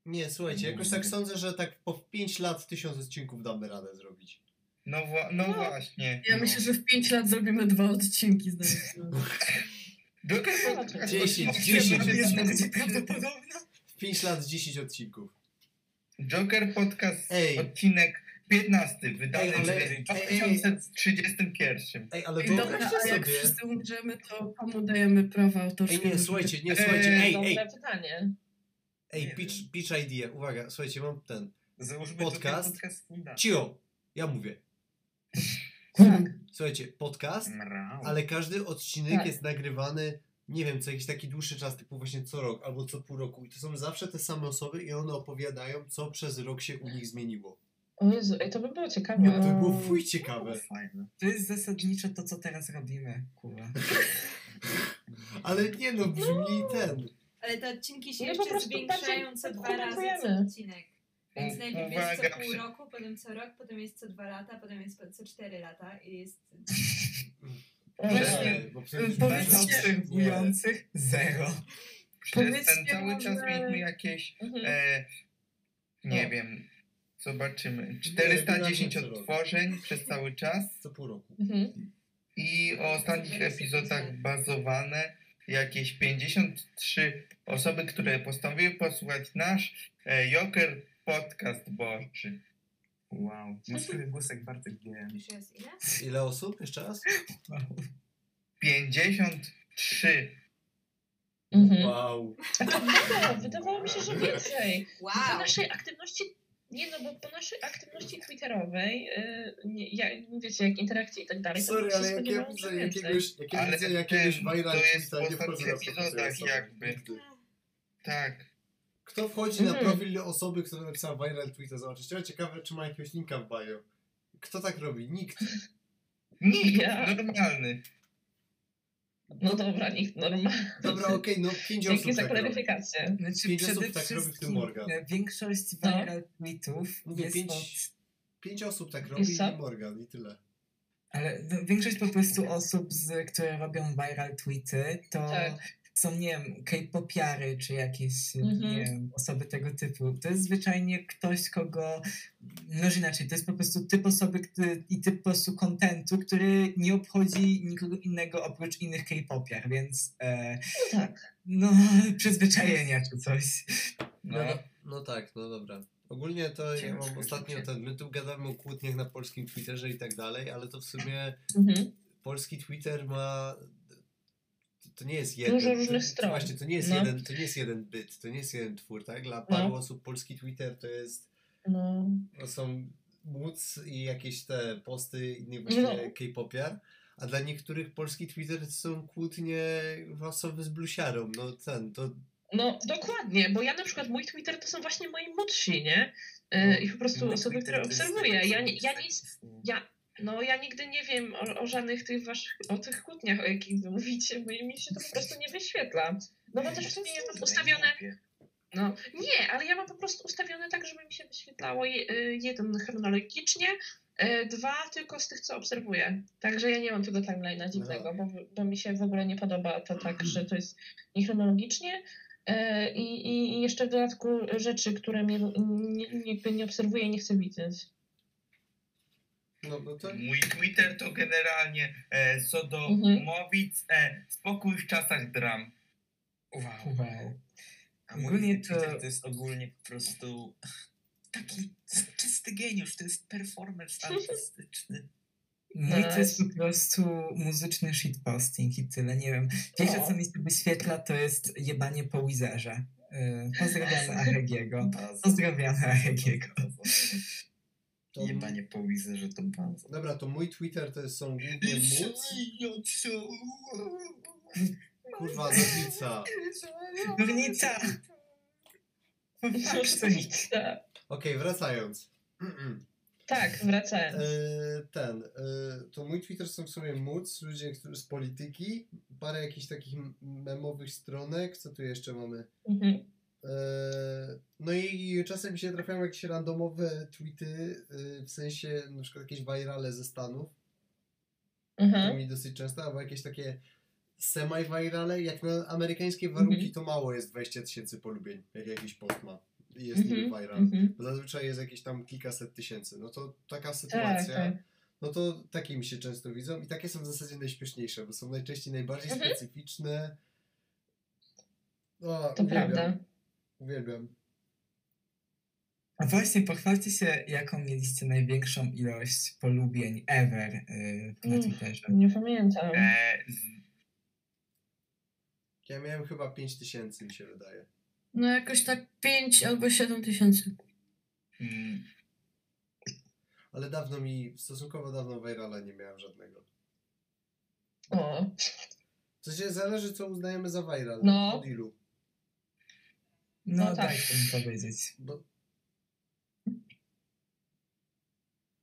nie, słuchajcie, jakoś tak sądzę, że tak po 5 lat tysiąc odcinków damy radę zrobić. no, wła- no No. właśnie. Ja myślę, że w 5 lat zrobimy dwa odcinki. Dziesięć, dziesięć, Podcast- dziesięć. Jest bardziej prawdopodobna. W 5 lat 10 odcinków. Joker Podcast, Ej. odcinek 15, wydany w ej, 2031. Ej, ale dobra, a jak sobie, wszyscy umrzemy, to komu dajemy prawa autorskie? ej nie, słuchajcie, nie, słuchajcie, Eee, ej, ej, Dobre pytanie. ej, pitch, pitch idea, uwaga, słuchajcie, mam ten, Załóżmy Podcast. Podcast cio, ja mówię, Tak. słuchajcie, podcast, ale każdy odcinek Tak. jest nagrywany, nie wiem, co jakiś taki dłuższy czas, typu właśnie co rok albo co pół roku. I to są zawsze te same osoby i one opowiadają, co przez rok się u nich zmieniło. O Jezu, ej, to by było ciekawe. No, to było fuj ciekawe. Fajne. To jest zasadniczo to, co teraz robimy, kurwa. Ale nie no, brzmi ten. Ale te odcinki się Nie, jeszcze prostu zwiększają co dwa razy co odcinek. Więc U- najpierw jest uwaga, co pół roku, potem co rok, potem jest co dwa lata, potem jest co cztery lata i jest... Właśnie, Powiedzcie- obserwujących zero. Przez ten cały czas może- mieliśmy jakieś, Mhm. e, nie No. wiem, zobaczymy, Nie, 410 nie, odtworzeń przez cały czas co pół roku. Mhm. i o ostatnich epizodach bazowane jakieś 53 osoby, które postanowiły posłuchać nasz e, Joker Podcast Boczy. Wow. Mózgowy głosek Bartek GM. Już jest ile? Ile osób? Jeszcze raz? 53. Mhm. Wow. No, wydawało mi się, że więcej. Wow! naszej aktywności, nie no, bo po naszej aktywności twitterowej, yy, nie, ja, wiecie, jak interakcje i tak dalej, Sorry, ale jak ja widzę jakiegoś, jak ja widzę jakiegoś viral to jest w wchodzę ostatnich na profil tej epizodach jakby. Tak. Kto wchodzi na Mhm. profil osoby, która napisała viral tweeta, zobaczyć. Ja ciekawe, czy ma jakiegoś linka w bio. Kto tak robi? Nikt. Nikt, Ja. normalny. No dobra, nikt normalny. Dobra, okej, no pięć osób Dzięki za tak klaryfikację. Znaczy, Pięć przede osób tak robi, w tym Morgan. e, większość No. viral tweetów Mówię, jest pięć, od... pięć osób tak robi i Morgan i tyle. Ale no, większość po prostu osób, z, które robią viral tweety, to Tak. Są, nie wiem, K-popiary, czy jakieś, Mhm. nie wiem, osoby tego typu. To jest zwyczajnie ktoś, kogo, no inaczej, to jest po prostu typ osoby który, i typ po prostu kontentu, który nie obchodzi nikogo innego oprócz innych K-popiar, więc e, No tak. no, przyzwyczajenia czy coś. No, no, no tak, no dobra. Ogólnie to ja mam ostatnio ten, my tu gadamy o kłótniach na polskim Twitterze i tak dalej, ale to w sumie Mhm. polski Twitter ma to- nie jest jeden. Dużo różnych stron. Właśnie, to nie jest No. jeden, to nie jest jeden byt, to nie jest jeden twór, tak? Dla paru No. osób polski Twitter to jest No. to są móc i jakieś te posty innych właśnie No. K-popiar, a dla niektórych polski Twitter to są kłótnie osoby z blusiarą, no ten, to No dokładnie, bo ja na przykład mój Twitter to są właśnie moi młodsi, nie? No, E, I po prostu osoby, które obserwuję. Ja nie, ja nie, ja, no ja nigdy nie wiem o, o żadnych tych waszych, o tych kłótniach, o jakich wy mówicie, bo mi się to po prostu nie wyświetla. No bo też w sumie ja mam ustawione, no nie, ale ja mam po prostu ustawione tak, żeby mi się wyświetlało y, jeden chronologicznie, y, dwa tylko z tych, co obserwuję. Także ja nie mam tego timeline'a dziwnego, bo, bo mi się w ogóle nie podoba to tak, że to jest niechronologicznie. y, I, i, jeszcze w dodatku rzeczy, które mnie nie, nie obserwuję i nie chcę widzieć. No, no to Mój Twitter to generalnie e, Sodomowic, e, spokój w czasach dram. Wow. Wow. A mój to- Twitter to jest ogólnie po prostu taki czysty geniusz, to jest performance artystyczny. Mój to jest Nice. po prostu muzyczny shitposting i tyle, nie wiem. Pierwsze co mi się wyświetla to jest jebanie po Wizerze. Yy, pozdrawiamy Aregiego. Pozdrawiamy Aregiego. To, Jebanie po że to bardzo. dobra, to mój Twitter to jest, są głównie móc. Kurwa, nowica. Górnica! Oczywiście. Okej, wracając. Tak, wracając. E, ten, e, to mój Twitter są w sumie móc, ludzie którzy z polityki, parę jakichś takich memowych stronek, co tu jeszcze mamy? Mhm. E, no i czasem się trafiają jakieś randomowe tweety, e, w sensie na przykład jakieś virale ze Stanów, to Mhm. mi dosyć często, albo jakieś takie semi-virale, jak na amerykańskie warunki Mhm. to mało jest 20 tysięcy polubień, jak jakiś post ma. I jest niby Mhm. viral. Mhm. Bo zazwyczaj jest jakieś tam kilkaset tysięcy. No to taka Tak, sytuacja, tak. no to takie mi się często widzą i takie są w zasadzie najśmieszniejsze, bo są najczęściej najbardziej Mhm. specyficzne. O, To uwielbiam. prawda. Uwielbiam. A właśnie, pochwalcie się, jaką mieliście największą ilość polubień ever y, na. Twitterze. Nie pamiętam. E, z- Ja miałem chyba 5000 mi się wydaje. No jakoś tak 5 albo 7 tysięcy. mm, Ale dawno mi, stosunkowo dawno virala nie miałem żadnego. O. W sensie zależy co uznajemy za viral. No. Od ilu. No, No tak. dajcie mi powiedzieć. Bo...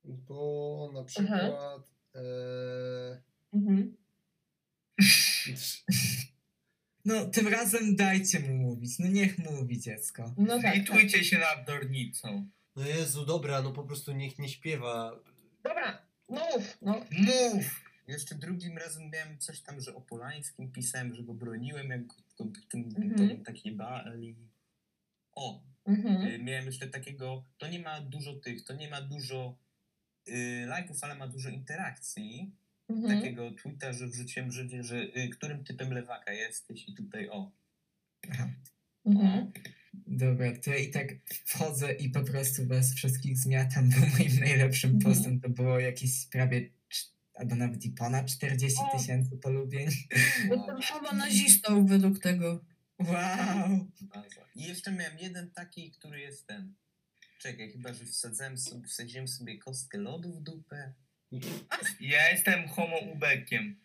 Bo na przykład... E... Mhm. No, tym razem dajcie mu mówić. No niech mówi dziecko. No tak, tak. Zlitujcie się nad Dornicą. No Jezu, dobra, no po prostu niech nie śpiewa. Dobra, mów, no. Mów! Jeszcze drugim razem miałem coś tam, że o Polańskim pisałem, że go broniłem, jak go w tym Mhm. takiej bali. O, Mhm. y, miałem jeszcze takiego, to nie ma dużo tych, to nie ma dużo y, lajków, ale ma dużo interakcji. Mhm. Takiego tweeta, że wrzuciłem, że, że y, którym typem lewaka jesteś i tutaj o. Mhm. Dobra, to ja i tak wchodzę i po prostu was wszystkich zmiatam, bo moim najlepszym Mhm. postem to było jakieś prawie, albo nawet i ponad 40 O. tysięcy polubień. Jestem chyba nazistą według tego. Wow! I jeszcze miałem jeden taki, który jest ten. Czekaj, chyba, że wsadzałem sobie, wsadziłem sobie kostkę lodu w dupę. Ja jestem homo ubekiem.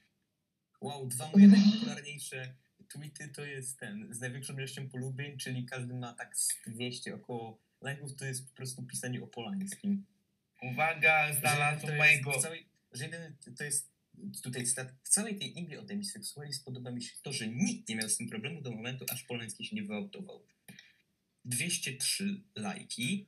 Wow, dwa moje najpopularniejsze tweety to jest ten, z największą ilością polubień, czyli każdy ma tak z 200 około lajków, to jest po prostu pisanie o Polańskim. Uwaga, jest mojego... Całej, że jeden, to jest tutaj cytat, w całej tej imbie o demiseksualizm podoba mi się to, że nikt nie miał z tym problemu do momentu, aż Polański się nie wyautował. 203 lajki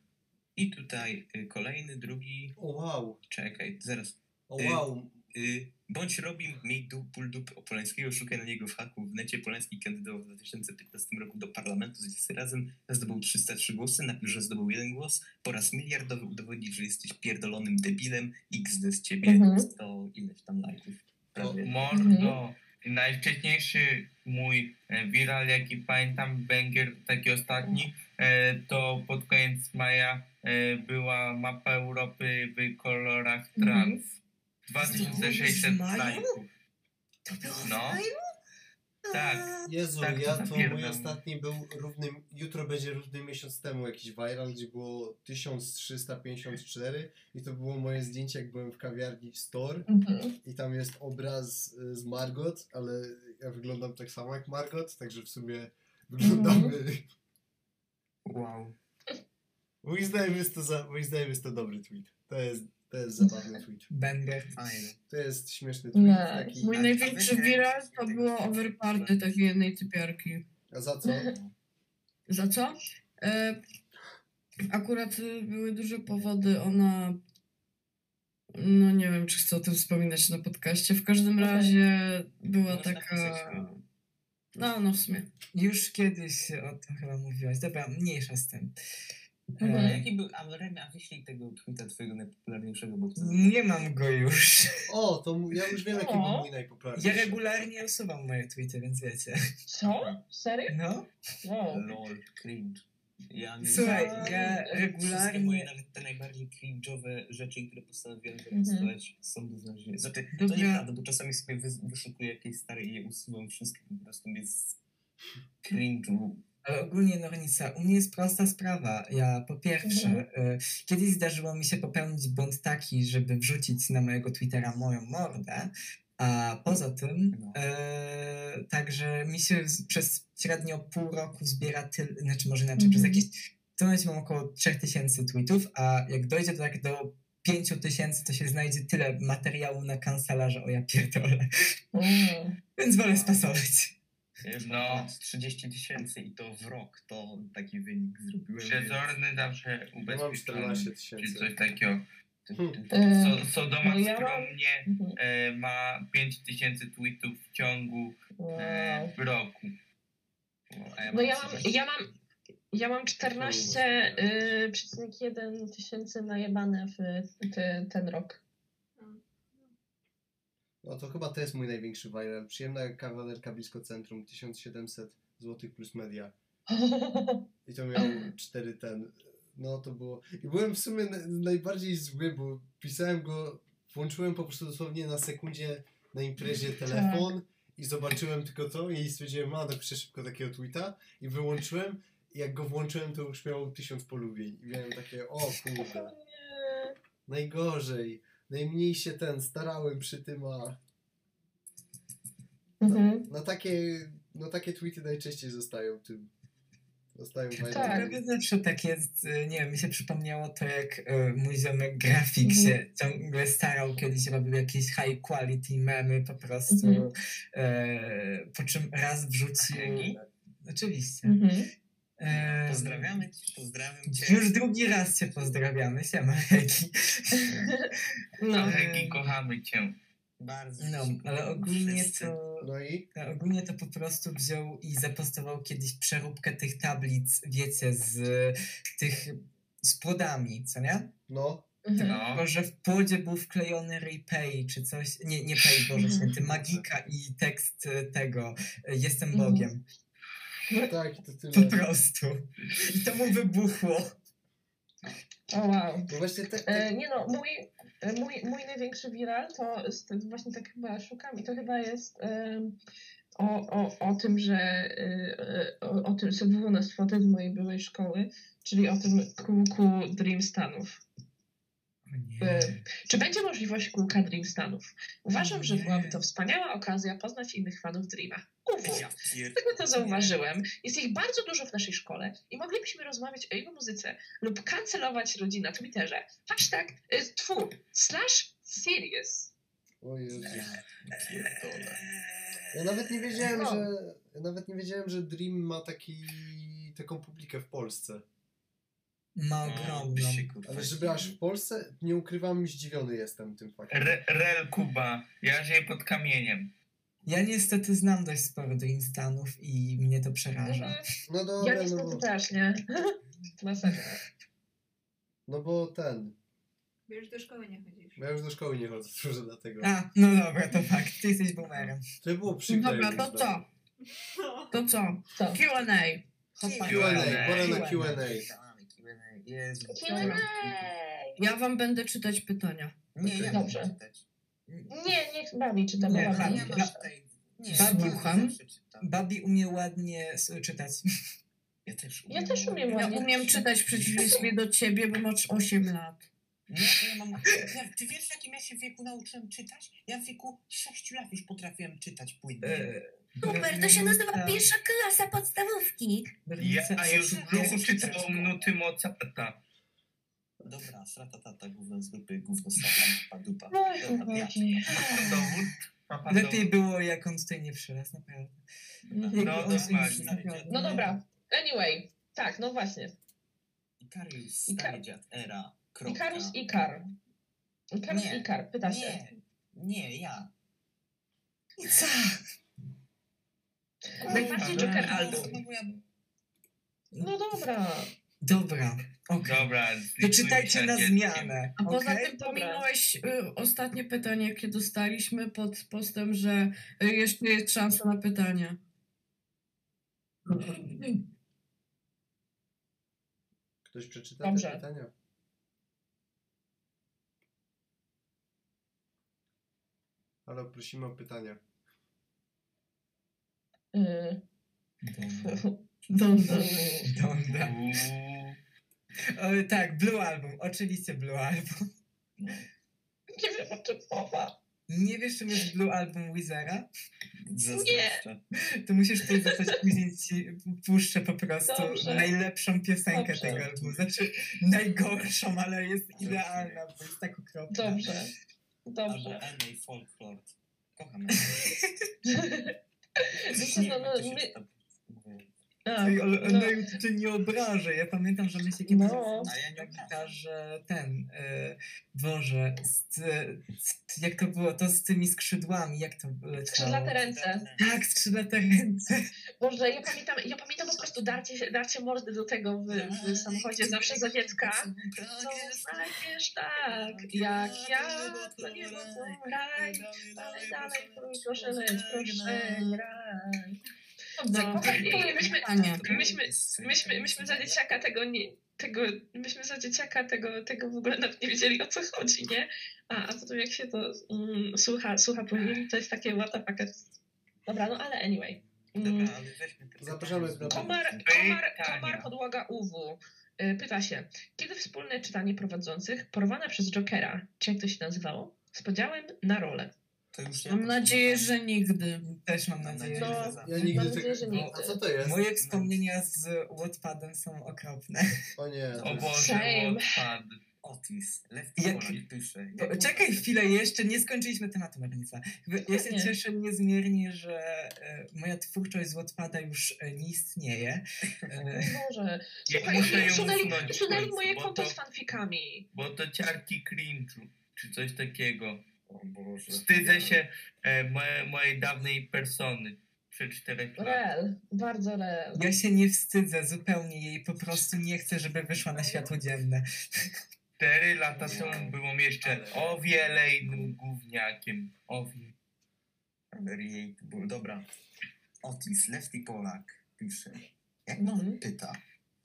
i tutaj y, kolejny, drugi, O wow, czekaj, zaraz, o Y, wow. Y, bądź Robin, miej du, ból dupy o Polańskiego, szukaj na niego w haku. W necie Polański kandydował w 2015 roku do parlamentu z 10 razem, zdobył 303 głosy, napisz, że zdobył jeden głos, po raz miliardowy udowodnisz, że jesteś pierdolonym debilem, XD z ciebie, Mhm. 100 ileś tam lajków. Prawie. Mordo. Najwcześniejszy mój e, viral, jaki pamiętam, banger, taki ostatni, e, to pod koniec maja e, była mapa Europy w kolorach trans. 2600 w maju? lajków. To było w No. Tak. Jezu, Tak, ja to mój ostatni był równy, jutro będzie równy miesiąc temu jakiś viral, gdzie było 1354 i to było moje zdjęcie jak byłem w kawiarni Store Mhm. i tam jest obraz y, z Margot, ale ja wyglądam tak samo jak Margot, także w sumie wyglądamy... Wow. Moim zdaniem jest to, za, moim zdaniem jest to dobry tweet. To jest, to jest zabawny tweet. Banger. Fajne. To jest śmieszny tweet. Nie. Taki, Mój największy viral to było overparty takiej jednej typiarki. a za co? Za co? E, akurat były duże powody, ona... No nie wiem, czy chcę o tym wspominać na podcaście. W każdym razie była taka... pisać, No, no w sumie. Już kiedyś o tym chyba mówiłaś. Dobra, mniejsza z tym. Mhm. E, Jaki był, a Remy, a wyślij tego tweeta twojego najpopularniejszego, bo chcę nie mam go już. O, to ja już wiem jaki był O. mój najpopularniejszy. Ja regularnie usuwam moje tweety, więc wiecie. Co? Serio? No. Wow. LOL, cringe. Ja nie Słuchaj, Wszystkie ja moje, regularnie... nawet te najbardziej cringe'owe rzeczy, które postanowiłem Mhm. zarejestrować, są do znalezienia. Znaczy, to Dobra. nieprawda, bo czasami sobie wy, wyszukuję jakieś stare i je usuwam wszystkie, po prostu jest cringe'u Ale ogólnie Nornica, u mnie jest prosta sprawa. Ja po pierwsze, Mhm. y, kiedyś zdarzyło mi się popełnić błąd taki, żeby wrzucić na mojego Twittera moją mordę, a poza tym No. y, także mi się przez średnio pół roku zbiera tyle, znaczy może inaczej, przez Mhm. jakieś, tym momencie mam około 3000 tweetów, a jak dojdzie to tak do 5000, to się znajdzie tyle materiału na kancelarze, o ja pierdolę. Mm. Więc wolę spasować. Ja No. mam ponad 30 tysięcy i to w rok to taki wynik zrobiłem. Przezorny zawsze Ja ubezpieczony. 14 Czy coś takiego. So, Sodoma no ja mam- skromnie mhm. e, ma 5000 tweetów w ciągu e, w roku. A No ja mam, 30. ja mam, ja mam 14,1 tysięcy najebane w te, ten rok. No to chyba to jest mój największy viral. Przyjemna kawalerka blisko centrum, 1700 zł plus media. I to miał 4 ten. No to było. I byłem w sumie na- najbardziej zły, bo pisałem go, włączyłem po prostu dosłownie na sekundzie na imprezie telefon i zobaczyłem tylko to i stwierdziłem, a napiszę szybko takiego tweeta i wyłączyłem. I jak go włączyłem, to już miał 1000 polubień. I miałem takie, o kurde, najgorzej. Najmniej się ten starałem przy tym, a Mhm. na takie, no takie tweety najczęściej zostają tym. Zostają Tak. viralami. Prawie zawsze tak jest, y, nie wiem, mi się przypomniało to, jak y, mój ziomek grafik Mhm. się ciągle starał, kiedyś robił jakieś high quality memy po prostu, Mhm. e, po czym raz wrzucił... Oczywiście. Mhm. E, Pozdrawiamy cię, pozdrawiam cię. Już drugi raz cię pozdrawiamy, siema Hegi. No. Hegi, kochamy cię. Bardzo. No, ale ogólnie to... No i No, ogólnie to po prostu wziął i zapostował kiedyś przeróbkę tych tablic, wiecie, z tych z płodami, co nie? no, Mhm. No. Tylko, że w płodzie był wklejony Repay czy coś. Nie, nie Pay, Boże. Święty, Magika i tekst tego Jestem Mhm. Bogiem. Tak, to Po tyle. prostu. I to mu wybuchło. O wow. No właśnie te, te, E, nie no, mój, e, mój, mój największy viral to jest, właśnie tak chyba szukam i to chyba jest em, o, o, o tym, że e, e, o, o tym, co było na fotek z mojej byłej szkoły, czyli o tym kółku Dream Stanów. E, Czy będzie możliwość kółka Dream Stanów? Uważam, że byłaby to wspaniała okazja poznać innych fanów Dreama. Ja pier- Tego to zauważyłem. Jest ich bardzo dużo w naszej szkole i moglibyśmy rozmawiać o jego muzyce lub kancelować ludzi na Twitterze. Hashtag, y, tfu, slash serious. o Jezu. Pierdolę. Ja nawet nie wiedziałem, No. że ja nawet nie wiedziałem, że Dream ma taki taką publikę w Polsce. Ma No, ogromną. się, kurwa, Ale żeby aż w Polsce, nie ukrywam, zdziwiony jestem tym faktem. Re, Rel Kuba, ja żyję pod kamieniem. Ja niestety znam dość sporo Dream Stanów i mnie to przeraża. Mhm. No Ja dobra, no niestety bo, też, nie? Masakra. no bo ten. Bo już do szkoły nie chodzisz. Ja już do szkoły nie chodzę dużo dlatego. A, no dobra, to fakt. Ty jesteś boomerem. To było przykre. Dobra, to co? To co? Co? Q&A. Q&A, Q&A. pora na Q&A. Jezu. Q&A. Ja wam będę czytać pytania. Nie, ja Dobrze. muszę czytać. Nie, niech bawi, czy tam Nie, była bawi. bawi. Ja Ba- masz tutaj... Nie, Słucham. ja zawsze czytam. Babi umie ładnie czytać. Ja też Ja też umiem Ja ładnie. umiem czytać w przeciwieństwie do ciebie, bo masz 8 lat. Nie, ja mam... Ja, ty wiesz, w jakim ja się wieku nauczyłem czytać? Ja w wieku 6 lat już potrafiłem czytać płynnie. E, Super, to się nazywa pierwsza klasa podstawówki. Ja już w ruchu czytał nuty Mozarta. Dobra, srata tata, gówno z dupy, gówno srata, dupa, dupa. No. Dowód? Papa Lepiej było, jak on tutaj nie przylazł, naprawdę. No, stawiał. No dobra, anyway. Tak, no właśnie. Ikarius, Ikar- stary dziad, era, kropka. Ikarus Ikar. Ikarus. Ikar, pyta się. Nie, nie, ja. Co? Najbardziej Joker album. No, dobra. Dobra, okej. Dobra, To czytajcie na zmianę. A poza okej? tym pominąłeś y, ostatnie pytanie, jakie dostaliśmy pod postem, że jeszcze jest szansa na pytania. Ktoś przeczyta Dobrze. te pytania? Ale prosimy o pytania. Uuu. O, tak, Blue Album, oczywiście Blue Album. Nie wiem o czym mowa. Nie wiesz, czym jest Blue Album Wizera? Zazdroszczę. To musisz tutaj zostać, później ci puszczę po prostu Dobrze. najlepszą piosenkę Dobrze. tego albumu. Znaczy najgorszą, ale jest idealna, bo jest tak okropna. Dobrze. Dobrze. Albo Annie Folklord. Kocham Wiecie, no, no, my... Ej, ale no, ty cię nie obrażę. Ja pamiętam, że my się kiedyś No. Ja nie na gitarze ten, e, Boże, z, z, jak to było, to z tymi skrzydłami, jak to leciało? skrzydlate ręce. Tak, skrzydlate ręce. Boże, ja pamiętam, ja pamiętam po prostu darcie, darcie mordy do tego w, w samochodzie zawsze za dziecka. Co znajdziesz tak, jak ja, to nie mogą raj, dalej, dalej, proszę leć, proszę graj. No, myśmy, myśmy, myśmy, myśmy za dzieciaka tego nie, tego, myśmy za dzieciaka tego, tego w ogóle nawet nie wiedzieli o co chodzi, nie? A, a potem jak się to mm, słucha, słucha później, to jest takie what the fuck. Dobra, no ale anyway. Mm, Dobra, Zapraszamy do- Komar, komar, komar podłoga UW. Y, Pyta się, kiedy wspólne czytanie prowadzących porwane przez Jokera, czy jak to się nazywało, z podziałem na rolę? To już ja Mam nadzieję, że nigdy. Też mam nadzieję, nadzieję, że za- Ja nigdy Mam nadzieję, że nigdy. A co to jest? Moje wspomnienia z Wattpadem są okropne. O nie. O Boże, odpad. Otis, Lefty Jak- pisze. Jak czekaj chwilę, jeszcze nie skończyliśmy tematu Marnica. Ja się cieszę niezmiernie, że e, moja twórczość z Wattpada już e, nie istnieje. E, Może. Ja Słuchaj, muszę ją usunęli, usunęli moje bo konto to- z fanfikami. Bo to ciarki cringe'u, czy coś takiego. Wstydzę się e, moje, mojej dawnej persony przed czterech lat. Rel, bardzo rel. ja się nie wstydzę zupełnie jej, po prostu nie chcę, żeby wyszła na światło dzienne. Cztery lata temu byłam jeszcze o wiele innym gówniakiem. O wie- Very bull. Dobra. Otis, Lefty Polak pisze. Jak Mhm. mhm. pyta,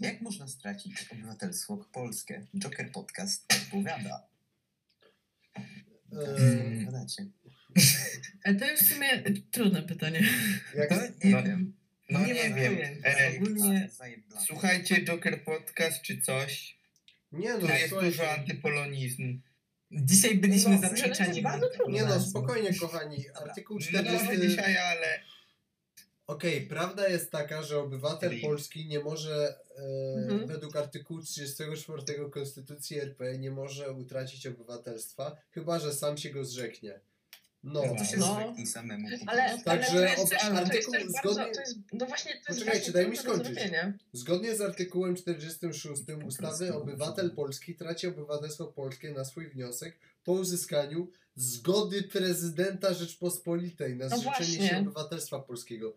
jak można stracić obywatelstwo polskie? Joker Podcast odpowiada. Eee. Ale to jest w sumie trudne pytanie. jak, To nie No, wiem. No nie, mam wiem. E, Ogólnie Zajebla. słuchajcie Joker Podcast czy coś. nie no, Tu jest słuchajcie. dużo antypolonizmu. dzisiaj byliśmy No, zaprzeczeni. to. Nie no, spokojnie kochani. Artykuł No 40... trochę dzisiaj, ale Okej, prawda jest taka, że obywatel Polski nie może, e, Mhm. według artykułu 34 Konstytucji RP, nie może utracić obywatelstwa, chyba że sam się go zrzeknie. No, No to się No. samemu. Ale. Także ale to też, to jest artykuł bardzo, zgodnie- to jest, no właśnie, to jest Poczekajcie, daj mi skończyć. Zgodnie z artykułem 46 ustawy prostu obywatel polski traci obywatelstwo polskie na swój wniosek po uzyskaniu zgody prezydenta Rzeczpospolitej na No zrzeczenie właśnie. się obywatelstwa polskiego.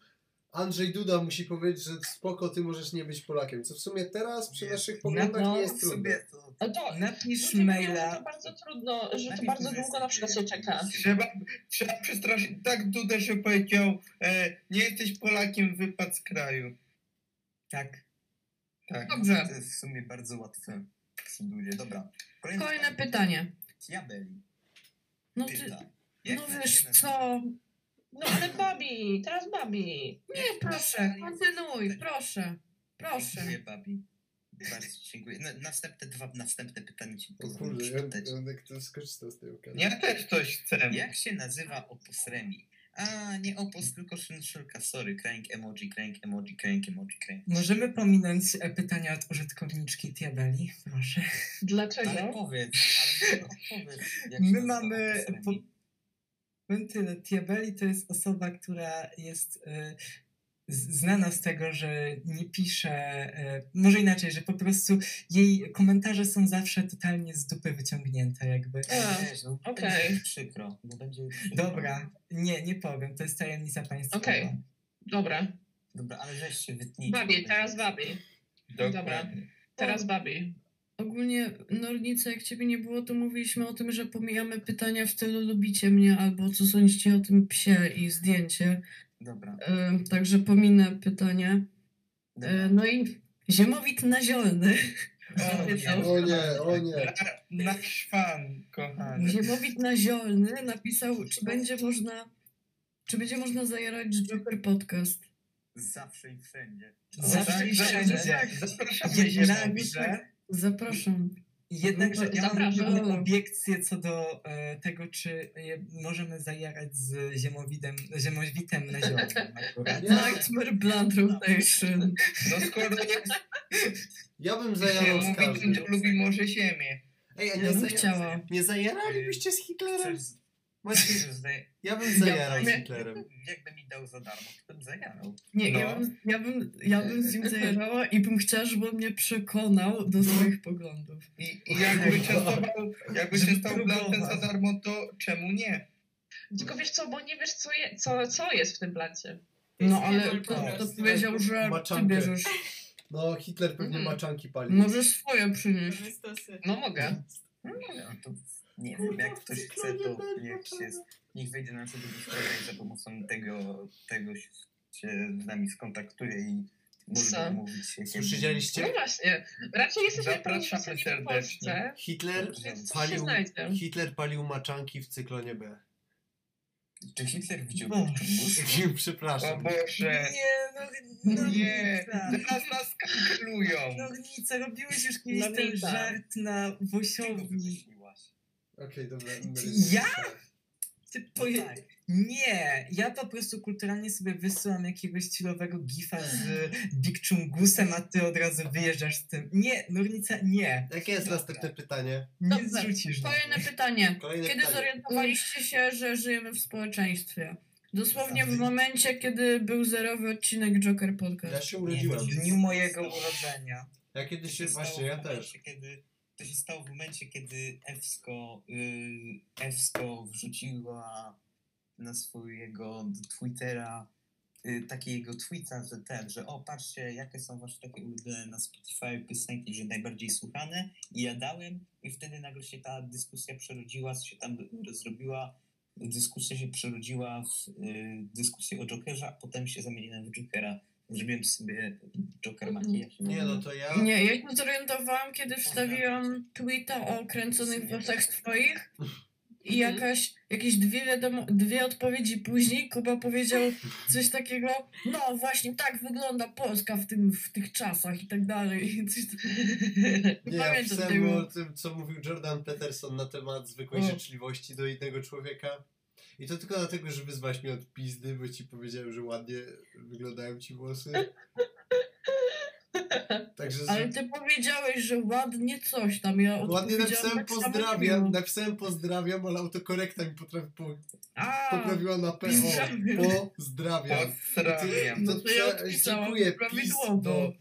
Andrzej Duda musi powiedzieć, że spoko, ty możesz nie być Polakiem, co w sumie teraz przy Nie. naszych poglądach No, nie jest W trudne. sobie to... To, Napisz ludzie mówią, że maila. to bardzo trudno, że to Napisz bardzo mu, że długo na przykład się czeka. trzeba, trzeba przestraszyć. Tak Duda, że powiedział, e, nie jesteś Polakiem, wypad z kraju. Tak. Tak. Dobrze. To jest w sumie bardzo łatwe przy Dudzie. Dobra. Kolejne Kolejne pytanie. Diabeli No ty, pyta. no wiesz na- co? No ale Babi, teraz Babi. Nie, proszę, kontynuuj, proszę. Proszę. Dziękuję, Babi. Bardzo dziękuję. Na, następne dwa, następne pytanie ci pozwolę kurde, przeczytać. ktoś skorzystał z tej okazji. Ja też coś chcę. Jak się nazywa opus remi? A, nie opus, tylko szynszylka. Sorry, crank emoji, crank emoji, crank emoji, crank. Możemy pominąć e, pytania od użytkowniczki Diabeli, proszę. Ale Dlaczego? powiedz, ale odpowiedz. jak się My mamy opus remi. po- Powiem tyle, Diabeli to jest osoba, która jest z- znana z tego, że nie pisze, e, może inaczej, że po prostu jej komentarze są zawsze totalnie z dupy wyciągnięte jakby. No, okej. będzie mi przykro. No, będzie przykro. Dobra, nie, nie powiem, to jest tajemnica państwowa. Okej. Dobra. Dobra, ale się wytnijcie. Babi, teraz Babi. Dokładnie. Teraz Babi. Ogólnie, Nornica, jak ciebie nie było, to mówiliśmy o tym, że pomijamy pytania w stylu lubicie mnie albo co sądzicie o tym psie i zdjęcie. Dobra. E, także pominę pytanie. E, no i ziemowit naziolny. O, nie. O nie, o nie. Na, nasz fan, kochany. Ziemowit naziolny napisał, czy będzie można, czy będzie można zajarać Joker Podcast. zawsze i wszędzie. Zawsze i wszędzie. Zapraszamy Jednakże, Zapraszam. jednakże ja mam Zapraszam. pewną obiekcję co do e, tego, czy je, możemy zajarać z ziemowidem, ziemowitem na zielonym akurat. Nightmare Blood Rotation. No skoro jest Ja bym zajarał z mówi, każdym. lubi może ziemię. Ej, a Ja nie, bym zaja- chciała. nie zajaralibyście z Hitlerem? Chcesz, Zdaje- ja bym zajarał z Ja- Hitlerem. Jakby mi dał za darmo, to bym zajarał. Nie, ja, No. bym, ja, bym, ja bym z nim zajarała i bym chciała, żeby on mnie przekonał do swoich poglądów. I, i jakby częstował, jakby Żeby częstował blantę próbować. za darmo, to czemu nie? Tylko wiesz co, bo nie wiesz co, je, co, co jest w tym plancie. No ale to, to powiedział, że ty Maczankę. bierzesz. No, Hitler pewnie Mhm. maczanki pali. Możesz swoje przynieść. Mamy stosy. No mogę. No, to nie wiem, jak ktoś chce, to niech, się, niech wejdzie na Discorda i za pomocą tego, tego się, się z nami skontaktuje i umówić się. kiedy- No Słyszeliście? właśnie, raczej jesteśmy Zapraszamy serdecznie. Hitler palił. Hitler palił maczanki w cyklonie B. Czy Hitler widział Boże. Pictures? O Przepraszam. Boże, Nie, no, no nie, tak. teraz nas kanklują. Nornica, robiłeś już kiedyś ten Nornica. żart na Czego Okej, dobra. Ja? Ty No poje... tak. Nie, ja po prostu kulturalnie sobie wysyłam jakiegoś chillowego gifa z Big Chungusem, a ty od razu wyjeżdżasz z tym. Nie, Nornica, nie. Jakie jest następne pytanie? Nie Dobrze, zrzucisz na Kolejne mnie. pytanie. Kolejne Kiedy pytanie. zorientowaliście się, że żyjemy w społeczeństwie? Dosłownie w momencie, kiedy był zerowy odcinek Joker Ja Podcast. się Nie, urodziłem. w dniu mojego urodzenia. Ja kiedyś się, się właśnie, ja w też. momencie, Kiedy, to się stało w momencie, kiedy Ewsko, y, Ewsko wrzuciła na swojego Twittera y, takiego tweeta, że ten, że o patrzcie, jakie są wasze takie ulubione na Spotify piosenki, że najbardziej słuchane i ja dałem i wtedy nagle się ta dyskusja przerodziła, co się tam zrobiła, dyskusja się przerodziła w y, dyskusję o Jokerze, a potem się zamieniłem w Jokera. Zrobiłem sobie Joker makijaż. Nie, no to ja... Nie, ja się zorientowałam, kiedy wstawiłam tweeta o kręconych włosach twoich i jakaś, jakieś dwie, wiadomo, dwie odpowiedzi później Kuba powiedział coś takiego, no właśnie tak wygląda Polska w, tym, w tych czasach i tak dalej. Coś. Nie, ja pamiętam pisałem tego. o tym, co mówił Jordan Peterson na temat zwykłej O. życzliwości do innego człowieka. I to tylko dlatego, że wyzwać mnie od pizdy, bo ci powiedziałem, że ładnie wyglądają ci włosy. Także Ale ty powiedziałeś, że ładnie coś tam. Ja ładnie napisałem tak pozdrawiam, napisałem pozdrawiam, ale autokorekta mi potrafi po, A, poprawiła na P. pozdrawiam. Pozdrawiam. Pozdrawiam. No to ja odpisałam prawidłowo.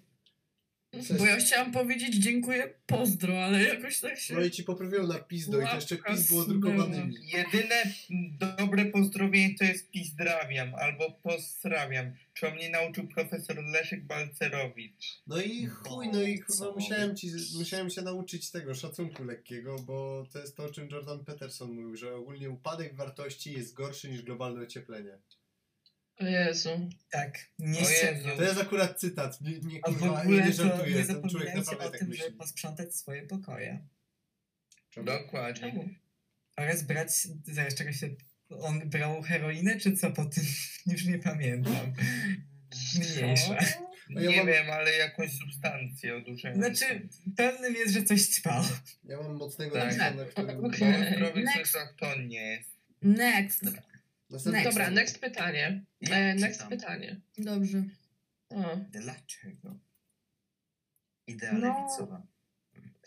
Bo ja chciałam powiedzieć dziękuję, pozdro, ale jakoś tak się... No i ci poprawiło na pizdo i to jeszcze pizd było drukowanymi. Jedyne dobre pozdrowienie to jest pizdrawiam albo pozdrawiam, czego mnie nauczył profesor Leszek Balcerowicz. No i chuj, no i chyba mówić? musiałem, ci, musiałem się nauczyć tego szacunku lekkiego, bo to jest to, o czym Jordan Peterson mówił, że ogólnie upadek wartości jest gorszy niż globalne ocieplenie. O Jezu. Tak, nie O się... Jezu. To jest akurat cytat, nie, nie A w kurwa, ogóle nie to żartuję, nie ten człowiek naprawdę o tak tym, myśli. żeby posprzątać swoje pokoje. Dokładnie. Czemu? Oraz brać, zaraz czego się... On brał heroinę, czy co po tym? Już nie pamiętam. Mniejsza. No ja Nie mam- wiem, ale jakąś substancję odurzającą. Znaczy, pewnym jest, że coś ćpał. Ja mam mocnego Tak. tak. na którym... Zdrowych Next. rzeczach to nie jest. Next. Next. Dobra, next pytanie. Ja E, next czytam. pytanie. Dobrze. O. Dlaczego? Idea No. lewicowa.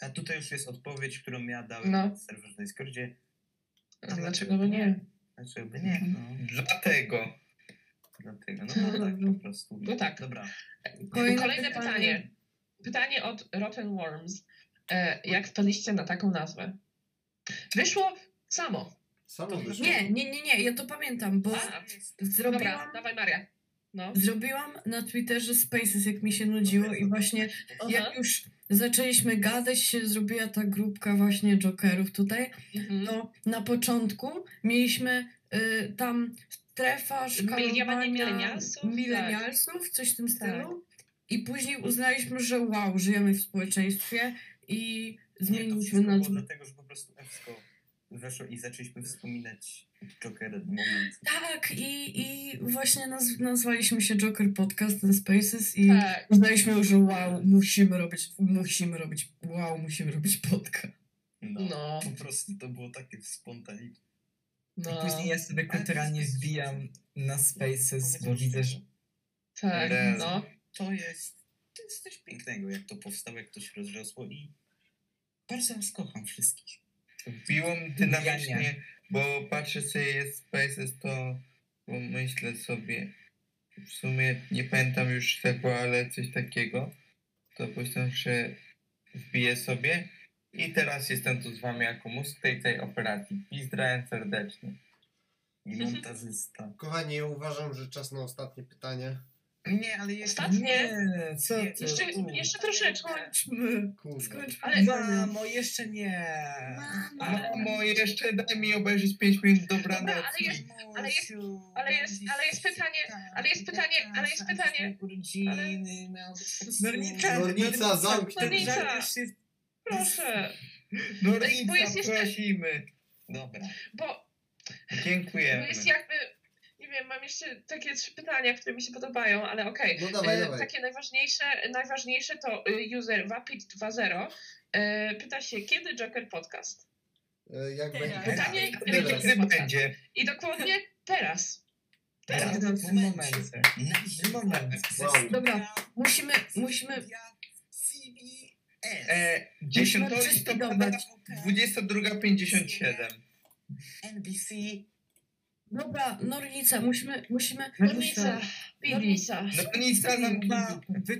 A tutaj już jest odpowiedź, którą ja dałem No. na serwerze na Discordzie. A dlaczego by nie? Dlaczego by nie? No, Dlatego. dlatego. No, no tak po prostu. No tak. Dobra. Kolejne pytanie. Pytanie od Rotten Worms. E, jak wpadliście na taką nazwę? Wyszło samo. Samo wyszło. Nie, nie, nie, nie, ja to pamiętam, bo A, zrobiłam, Dobra, dawaj Maria. No. zrobiłam na Twitterze Spaces, jak mi się nudziło i właśnie Aha. jak już zaczęliśmy gadać, się zrobiła ta grupka właśnie Jokerów tutaj, Mhm. to na początku mieliśmy y, tam strefa szkalowania milenialsów, milenialsów, coś w tym Tak. stylu. I później uznaliśmy, że wow, żyjemy w społeczeństwie i Nie, to zmieniliśmy wszystko było nazwę. dlatego, że po prostu weszło i zaczęliśmy wspominać Joker moment. Tak, i, i właśnie naz nazwaliśmy się Joker Podcast The Spaces i Tak. uznaliśmy, że wow, musimy robić, musimy robić, wow, musimy robić podcast. No, No. po prostu to było takie spontaniczne. No. Później ja sobie kulturalnie wbijam na Spaces, bo widzę, że Tak, Real. no. To jest, to jest coś pięknego, jak to powstało, jak to się rozrosło i bardzo was kocham wszystkich. Wbiło mi dynamicznie, bo patrzę sobie jest Spaces, to bo myślę sobie, w sumie nie pamiętam już tego, ale coś takiego, to myślę, że wbiję sobie i teraz jestem tu z wami jako mózg tej, tej operacji. Pozdrawiam serdecznie. I montażysta. Kochani, ja uważam, że czas na ostatnie pytanie. Nie, ale jeszcze... Ostatnie? nie, co Nie, ty? Jeszcze, U, jeszcze troszeczkę. Skończmy, Kurde. skończmy. Ale- Mamo, jeszcze nie. Mamo, jeszcze daj mi obejrzeć 5 minut dobranoc. Dobra, ale jest, ale jest, ale jest, ale jest pytanie, ale jest pytanie, ale jest pytanie. Urodziny, Nornica, Nornica, zamknij. ten Nornica. Proszę, No bo jeszcze- prosimy. Dobra. bo, bo Dziękujemy. jest jakby, wiem, mam jeszcze takie trzy pytania, które mi się podobają, ale okej. No dawaj, E, dawaj. Takie najważniejsze, najważniejsze to y, user Vapid 2.0 e, pyta się, kiedy Joker podcast? E, Jak będzie? Pytanie, kiedy będzie? I dokładnie teraz. Teraz, w tym momencie. W tym momencie. Dobra, musimy, musimy, CBS. E, 10 Musimy listopada, przeświadomić. 22.57. NBC. Dobra, Nornica, musimy, musimy, Nornica, Nornica. No nic za nam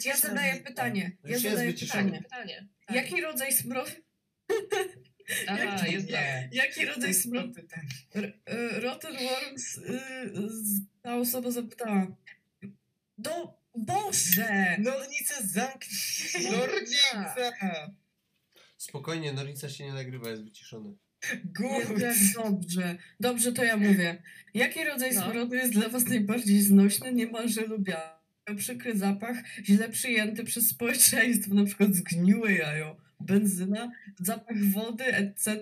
Ja zadaję mikro. pytanie, ja zadaję pytanie. Pytanie. Tak. Jaki rodzaj smrodu, Aha, jest dobra. Nie. jaki rodzaj. R- e, Rotten Worms y, ta osoba zapytała. Do Boże! Nornica zamknij. Nornica! Spokojnie, Nornica się nie nagrywa, jest wyciszony. Gut. Jak dobrze. Dobrze, to ja mówię. Jaki rodzaj No. smrodu jest dla Was najbardziej znośny, niemalże lubiany? Przykry zapach, źle przyjęty przez społeczeństwo, na przykład zgniłe jajo, benzyna, zapach wody, etc.,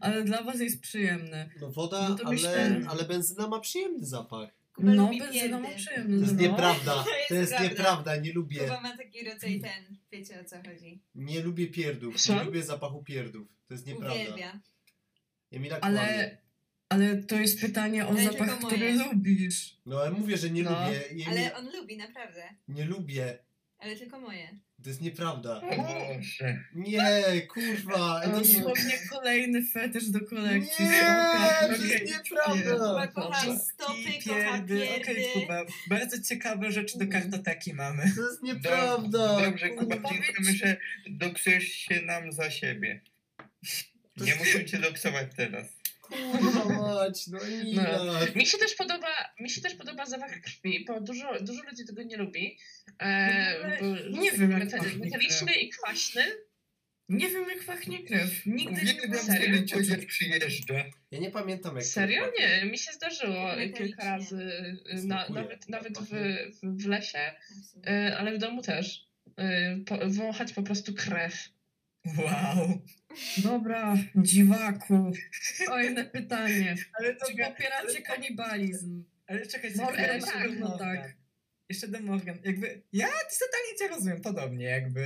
ale dla Was jest przyjemny. No woda, No to ale, myślę- ale benzyna ma przyjemny zapach. Kuba No, benzyna ma przyjemny To jest zapach. nieprawda. To jest To jest prawda. nieprawda, nie lubię. Kuba ma taki rodzaj ten, wiecie o co chodzi. Nie lubię pierdów. Nie lubię zapachu pierdów. To jest nieprawda. Uwielbia. Emila kłamie. Ale, ale to jest pytanie o Ale zapach, który lubisz. No ale mówię, że nie No. lubię. Emila... Ale on lubi, naprawdę. Nie lubię. Ale tylko moje. To jest nieprawda. O Boże. Nie, kurwa. To nie... Dosłownie kolejny fetysz do kolekcji. Nie, to jest nieprawda. Kuba kocha stopy, kocha pierdy. Okej, pierdy. Kuba. Bardzo ciekawe rzeczy do kartoteki mamy. To jest nieprawda. Dobrze, Kuba, dziękujemy, że doksujesz się nam za siebie. Nie musimy cię doksować teraz. Kurwa mać, no Emila. Mi się też podoba, mi się też podoba zapach krwi, bo dużo, dużo ludzi tego nie lubi. E, bo Nie wiem, jak meta- pachnie metaliczny i kwaśny. Nie wiem jak pachnie krew. Nigdy nie Serio? kiedy ciocia przyjeżdża. Ja nie pamiętam jak to Serio? Nie, mi się zdarzyło kilka razy, y, na, nawet, nawet w, w, lesie, y, ale w domu też. Y, Po, wąchać po prostu krew. Wow. Dobra, dziwaku. Kolejne pytanie. Ale to Czy popieracie kanibalizm? Ale czekaj, jeszcze do pewno Morgan. tak. Jeszcze do Morgan. Jakby, ja totalnie cię rozumiem, podobnie, jakby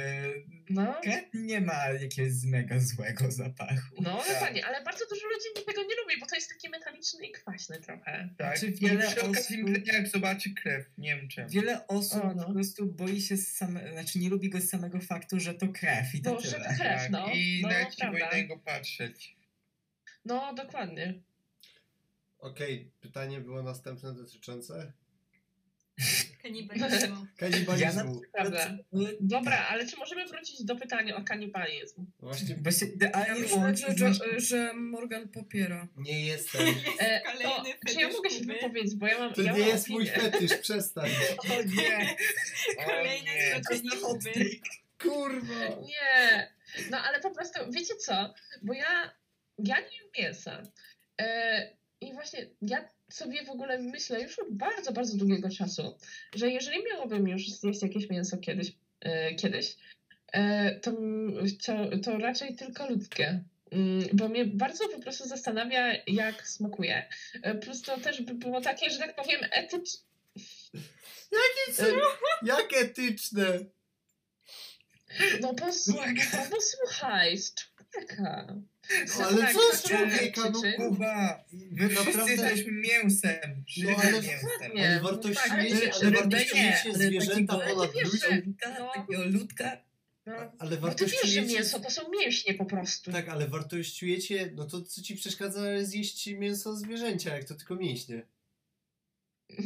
No, krew nie ma jakiegoś mega złego zapachu. no ale fajnie, ale bardzo dużo ludzi tego nie lubi, bo to jest taki metaliczny i kwaśny trochę. Tak. Czy I wiele przy okazji osób- mdlenia, jak zobaczy krew. Nie wiem czemu. Wiele osób O, no. po prostu boi się z same, znaczy nie lubi go z samego faktu, że to krew i to Bo że tyle. to krew, Tak, no. I no, nawet prawda. na niego patrzeć. No, dokładnie. Okej, pytanie było następne dotyczące Kanibalizmu. kanibalizmu. Prawda. Dobra, ale czy możemy wrócić do pytania o kanibalizm? Właśnie Bo się Ja idealnie myślę, łączy że, że, że Morgan popiera. nie jestem. E, Kolejny czy ja fetysz mogę się wypowiedzieć, bo ja mam To ja nie mam jest mój opinię. fetysz, przestań. O nie! Hot Kuby. Kurwa. Nie, no ale po prostu, wiecie co, bo ja, ja nie jem mięsa. E, I właśnie ja sobie w ogóle myślę już od bardzo, bardzo długiego czasu, że jeżeli miałabym już zjeść jakieś mięso kiedyś, e, kiedyś e, to, to, to raczej tylko ludzkie. Mm, Bo mnie bardzo po prostu zastanawia, jak smakuje. E, Plus to też by było takie, że tak powiem, etyczne. Jakie co? Jak etyczne? No posłuchaj, no posłuchaj, z człowieka. No, ale Tak, co z tak, człowieka? No przyczyn. Kuba, my wszyscy Naprawdę- jesteśmy mięsem. No, ale- mięsem. Nie, Ale no wartościujecie, tak, ale ale wartościujecie ale zwierzęta ponad ludzi. No. takiego ludka. No, Ale no ty wiesz, że wartościujecie... mięso to są mięśnie po prostu. Tak, ale wartościujecie, no to co ci przeszkadza zjeść mięso zwierzęcia, jak to tylko mięśnie?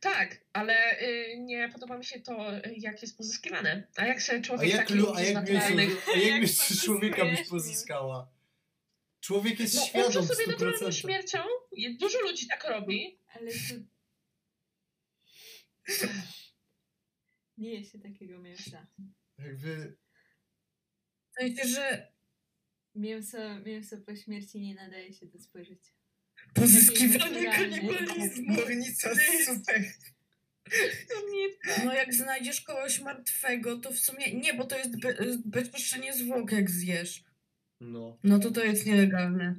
Tak, ale y, nie podoba mi się to, jak jest pozyskiwane. A jak sobie A człowiek jak, taki lu, a jak mięso, a jak Jak mięso człowieka byś pozyskała? Człowiek jest No świadom sobie naturalną 100%. śmiercią. I Dużo ludzi tak robi. Ale to... Nie je się takiego mięsa. Jakby, sensie, że Mięso, mięso po śmierci nie nadaje się do spożycia. pozyskiwanie kanibalizmu. Górnica super. No jak znajdziesz kogoś martwego, to w sumie nie, bo to jest be, bezpośrednie zwłok, jak zjesz. No, No to to jest nielegalne.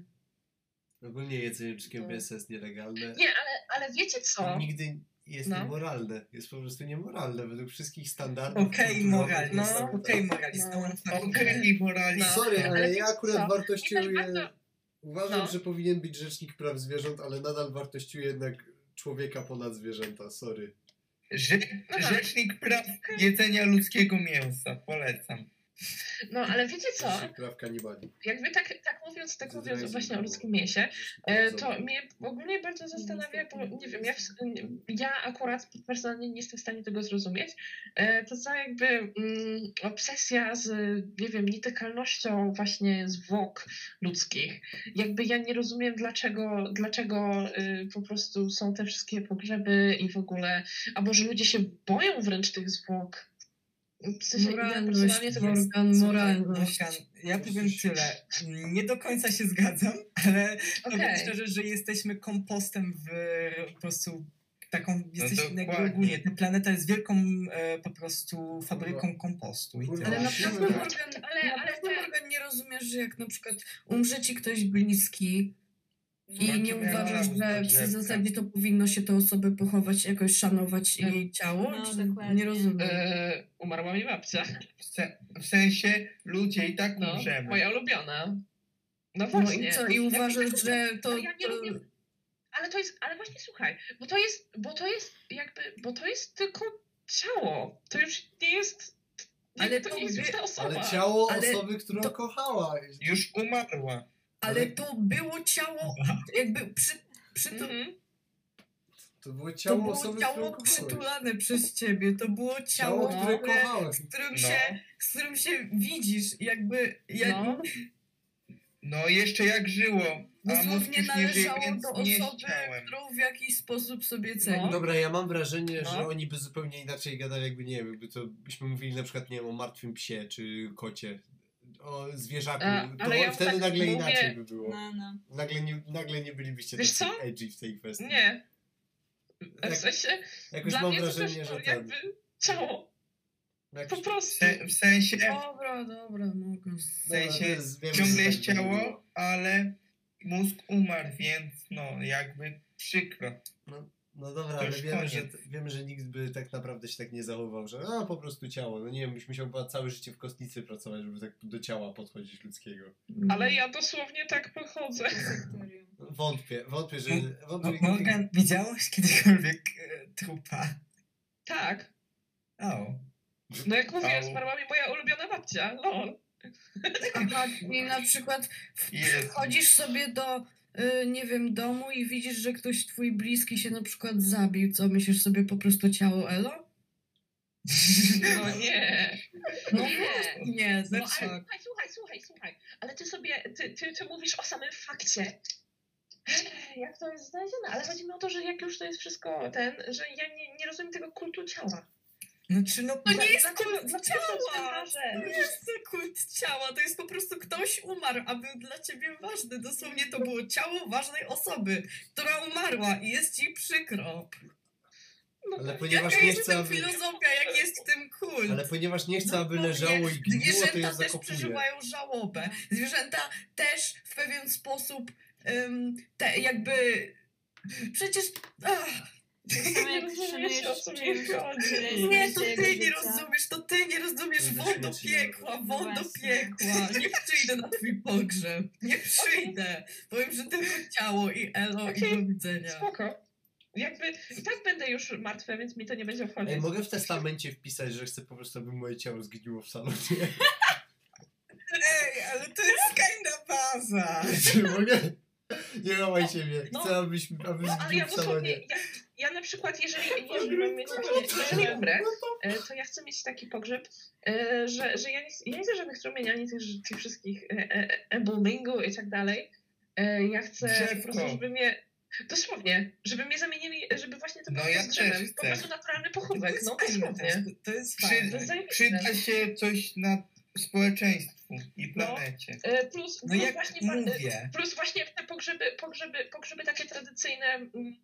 ogólnie jedzenie No. mięsa jest nielegalne. Nie, ale, ale wiecie co? Nigdy jest No. niemoralne. Jest po prostu niemoralne według wszystkich standardów. Okej, kulturowych moralista. No. to- Okej, moralista. No. fucking Okej, moralista. No. Sorry, ale ale ja akurat co? wartościuję... Uważam, No. że powinien być rzecznik praw zwierząt, ale nadal wartościuję jednak człowieka ponad zwierzęta. Sorry. Rze No tak. Rzecznik praw jedzenia ludzkiego mięsa. Polecam. No, ale wiecie co? Jakby tak, tak mówiąc, tak mówiąc właśnie o ludzkim mięsie, E, To mnie ogólnie bardzo zastanawia, bo nie wiem, ja, ja akurat personalnie nie jestem w stanie tego zrozumieć. E, To co jakby mm, obsesja z, nie wiem, nietykalnością właśnie zwłok ludzkich. Jakby ja nie rozumiem, dlaczego, dlaczego y, po prostu są te wszystkie pogrzeby i w ogóle, albo że ludzie się boją wręcz tych zwłok. Moralność, Morgan, moralność. Morgan, ja powiem tyle. Nie do końca się zgadzam, ale powiem Okej. szczerze, że jesteśmy kompostem w po prostu taką, jesteśmy jakby dokładnie. ogólnie, ta planeta jest wielką e, po prostu fabryką kompostu. I tyle. Ale na tak. Morgan, Ale- na ale pewno te- Morgan nie rozumiesz, że jak na przykład umrze ci ktoś bliski i No, nie uważasz, że w zasadzie to powinno się tę osobę pochować, jakoś szanować Tak. jej ciało? No, dokładnie. nie rozumiem. e, umarła mi babcia. W, se w sensie ludzie i tak No, umrzemy. moja ulubiona. No No właśnie. i co, i uważasz, tak- że to... ale ja nie to... lubię- Ale to jest, ale właśnie słuchaj, bo to jest, bo to jest jakby, bo to jest tylko ciało. To już nie jest, Ale ale to to nie jest już ta osoba. Ale ciało Ale osoby, którą to- kochała. Już umarła. Ale to było ciało, jakby przy, przy to, Mhm. To było to ciało było osoby, ciało przytulane przez ciebie, to było ciało, Ciało, które które, kochałeś. z, którym No. się, z którym się widzisz, jakby ja, No. No jeszcze jak żyło. Dosłownie żyje, należało więc do nie osoby, chciałem. którą w jakiś sposób sobie ceni. No. Dobra, ja mam wrażenie, No. że oni by zupełnie inaczej gadali, jakby nie wiem, jakby to byśmy mówili na przykład, nie wiem, o martwym psie czy kocie, o zwierzaku, to ale ja wtedy tak nagle mówię- inaczej by było. No, no. Nagle nie, nagle nie bylibyście Wiesz tacy co? edgy w tej kwestii. Nie. W sensie, Jakoś dla mam mnie to wrażenie, no, że ten... jakby ciało, Jak, po prostu. se w sensie, Dobra, dobra, mogę. w sensie to ciągle jest tak ciało, ale mózg umarł, więc no jakby przykro. No dobra, To ale wiemy że, wiemy, że nikt by tak naprawdę się tak nie zachował, że a po prostu ciało. No nie wiem, byś musiał chyba całe życie w kostnicy pracować, żeby tak do ciała podchodzić ludzkiego. Ale ja dosłownie tak pochodzę. Wątpię, wątpię, że... Wątpię, Morgan, widziałeś kiedykolwiek e, trupa? Tak. O. No jak mówię, Au. zmarła mi moja ulubiona babcia. Lol. Aha, i na przykład wchodzisz sobie do, nie wiem, domu i widzisz, że ktoś twój bliski się na przykład zabił, co myślisz sobie po prostu ciało Elo? No nie. No Nie. nie, No, ale słuchaj, słuchaj, słuchaj, słuchaj. Ale ty sobie, ty, ty, ty mówisz o samym fakcie. Jak to jest znalezione? Ale chodzi mi o to, że jak już to jest wszystko ten, że ja nie, nie rozumiem tego kultu ciała. Znaczy no, To nie jest kult to ciała! To nie jest to kult ciała, to jest po prostu ktoś umarł, a był dla ciebie ważny. Dosłownie to było ciało ważnej osoby, która umarła i jest ci przykro. Ale ponieważ Jaka nie jest chcę, aby... filozofia, jak jest w tym kult? Ale ponieważ nie chcę, No aby leżało i gniło, to Zwierzęta je też zakopuję. przeżywają żałobę. Zwierzęta też w pewien sposób em, te jakby... Przecież... Ach, samo jak Nie rozumiesz, szanujesz o co mi czymś, chodzi. tyle nie, to ty nie rozumiesz, to ty nie rozumiesz. Będę Won do śmieci piekła, No piekła. Nie przyjdę na twój pogrzeb. Nie przyjdę. Powiem, że tylko ciało i elo i Okej, do widzenia. Spoko. Jakby i tak będę już martwa, więc mi to nie będzie obchodzić. Ej, mogę w testamencie wpisać, że chcę po prostu, aby moje ciało zgniło w salonie. Ej, ale to jest kinda baza. Czy mogę? Nie łamaj siebie. No. Chcę, abyś, aby No, ale ja zgnił w salonie. ja, ja na przykład, jeżeli, jeżeli mam mieć, jeżeli umrę, e, to ja chcę mieć taki pogrzeb, e, że, że ja, nie, ja nie chcę żadnych strumieni, ani tych, tych wszystkich e, e, emblemingu i tak dalej. Ja chcę Drzewko. po prostu, żeby mnie, dosłownie, żeby mnie zamienili, żeby właśnie to No było ja drzewem, po prostu naturalny pochówek, no fajne dosłownie. to- jest fajne. To jest zajebiste. przyda się coś na społeczeństwu i No. planecie. E, Plus, No plus jak właśnie mówię. Plus właśnie te pogrzeby, pogrzeby, pogrzeby takie tradycyjne, mm,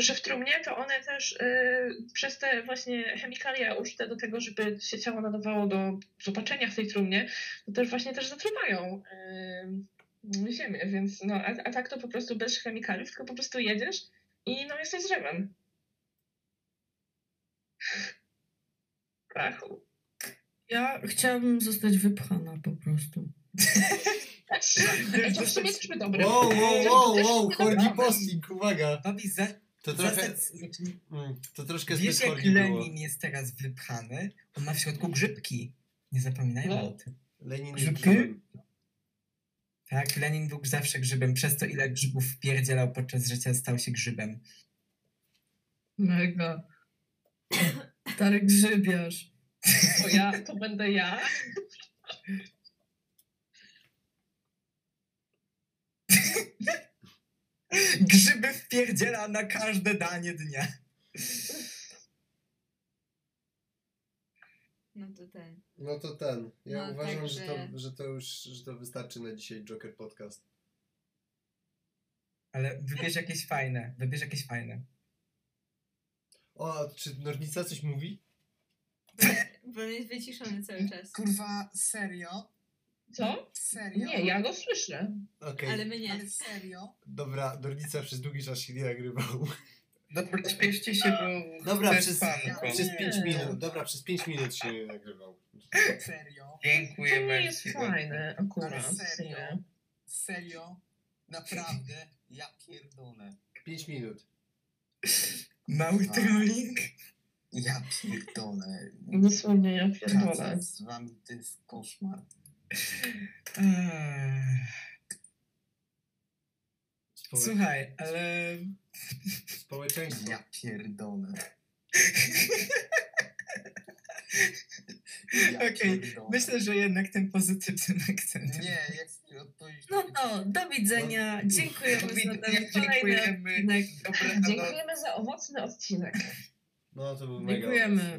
że w trumnie, to one też e, przez te właśnie chemikalia użyte do tego, żeby się ciało nadawało do zobaczenia w tej trumnie, to też właśnie też zatruwają e, ziemię, więc no, a, a tak to po prostu bez chemikaliów, tylko po prostu jedziesz i no jesteś drzewem. Krachu. Ja chciałabym zostać wypchana po prostu. To w sumie też by dobre. Wow, wow, To wow, wow, Horgi. Posting, uwaga. Bobby, za, To trochę, mm, to troszkę wiesz zbyt Horgi było. Lenin jest teraz wypchany? On ma w środku grzybki. Nie zapominajmy No. o tym. Lenin Grzybki? Tak, Lenin był zawsze grzybem. Przez to ile grzybów wpierdzielał podczas życia stał się grzybem. Mega. Stary grzybiarz. To ja, to będę ja. Grzyby wpierdziela na każde danie dnia. No to ten. No to ten. Ja No, uważam, że, to, że to już że to wystarczy na dzisiaj Joker Podcast. Ale wybierz jakieś fajne. Wybierz jakieś fajne. O, czy Nornica coś mówi? Bo on jest wyciszony cały czas. Kurwa, serio? Co? Serio? Nie, ja go słyszę. Okej. Ale my nie. Ale serio? Dobra, Nornica przez długi czas się nie nagrywał. Dobra, śpieszcie się, bo Dobra, przez, spanko. przez Nie. 5 minut. Dobra, przez 5 minut się nie nagrywał. Serio? Dziękuję To nie jest bardzo. fajne akurat. Ale serio? Serio? Naprawdę? Ja pierdolę. 5 minut. Mały trolling. Ja pierdolę. Dosłownie ja pierdolę. Praca z wami to jest koszmar. Słuchaj, ale... Społeczeństwo. Ja pierdolę. Ja Okej, pierdolę. myślę, że jednak tym pozytywnym akcentem. Nie, jak. No to, do widzenia. Dziękujemy za ten kolejny Dziękujemy. odcinek. Dobra, no, Dziękujemy za owocny odcinek. No to był mega. Dziękujemy.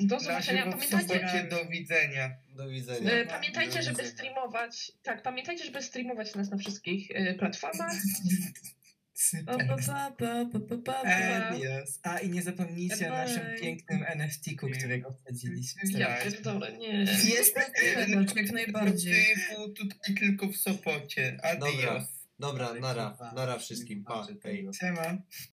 Do zobaczenia. Pamiętajcie, do widzenia. Do widzenia. e, pamiętajcie, Do żeby widzenia. streamować. Tak, pamiętajcie, żeby streamować nas na wszystkich e, platformach. Elias. A i nie zapomnijcie o naszym pięknym NFT-ku, którego wsadziliśmy. Ja pierdolę, nie. Jest jak najbardziej. Typu tutaj tylko w Sopocie. Adios. Dobra, nara, nara wszystkim. Pa. Siema.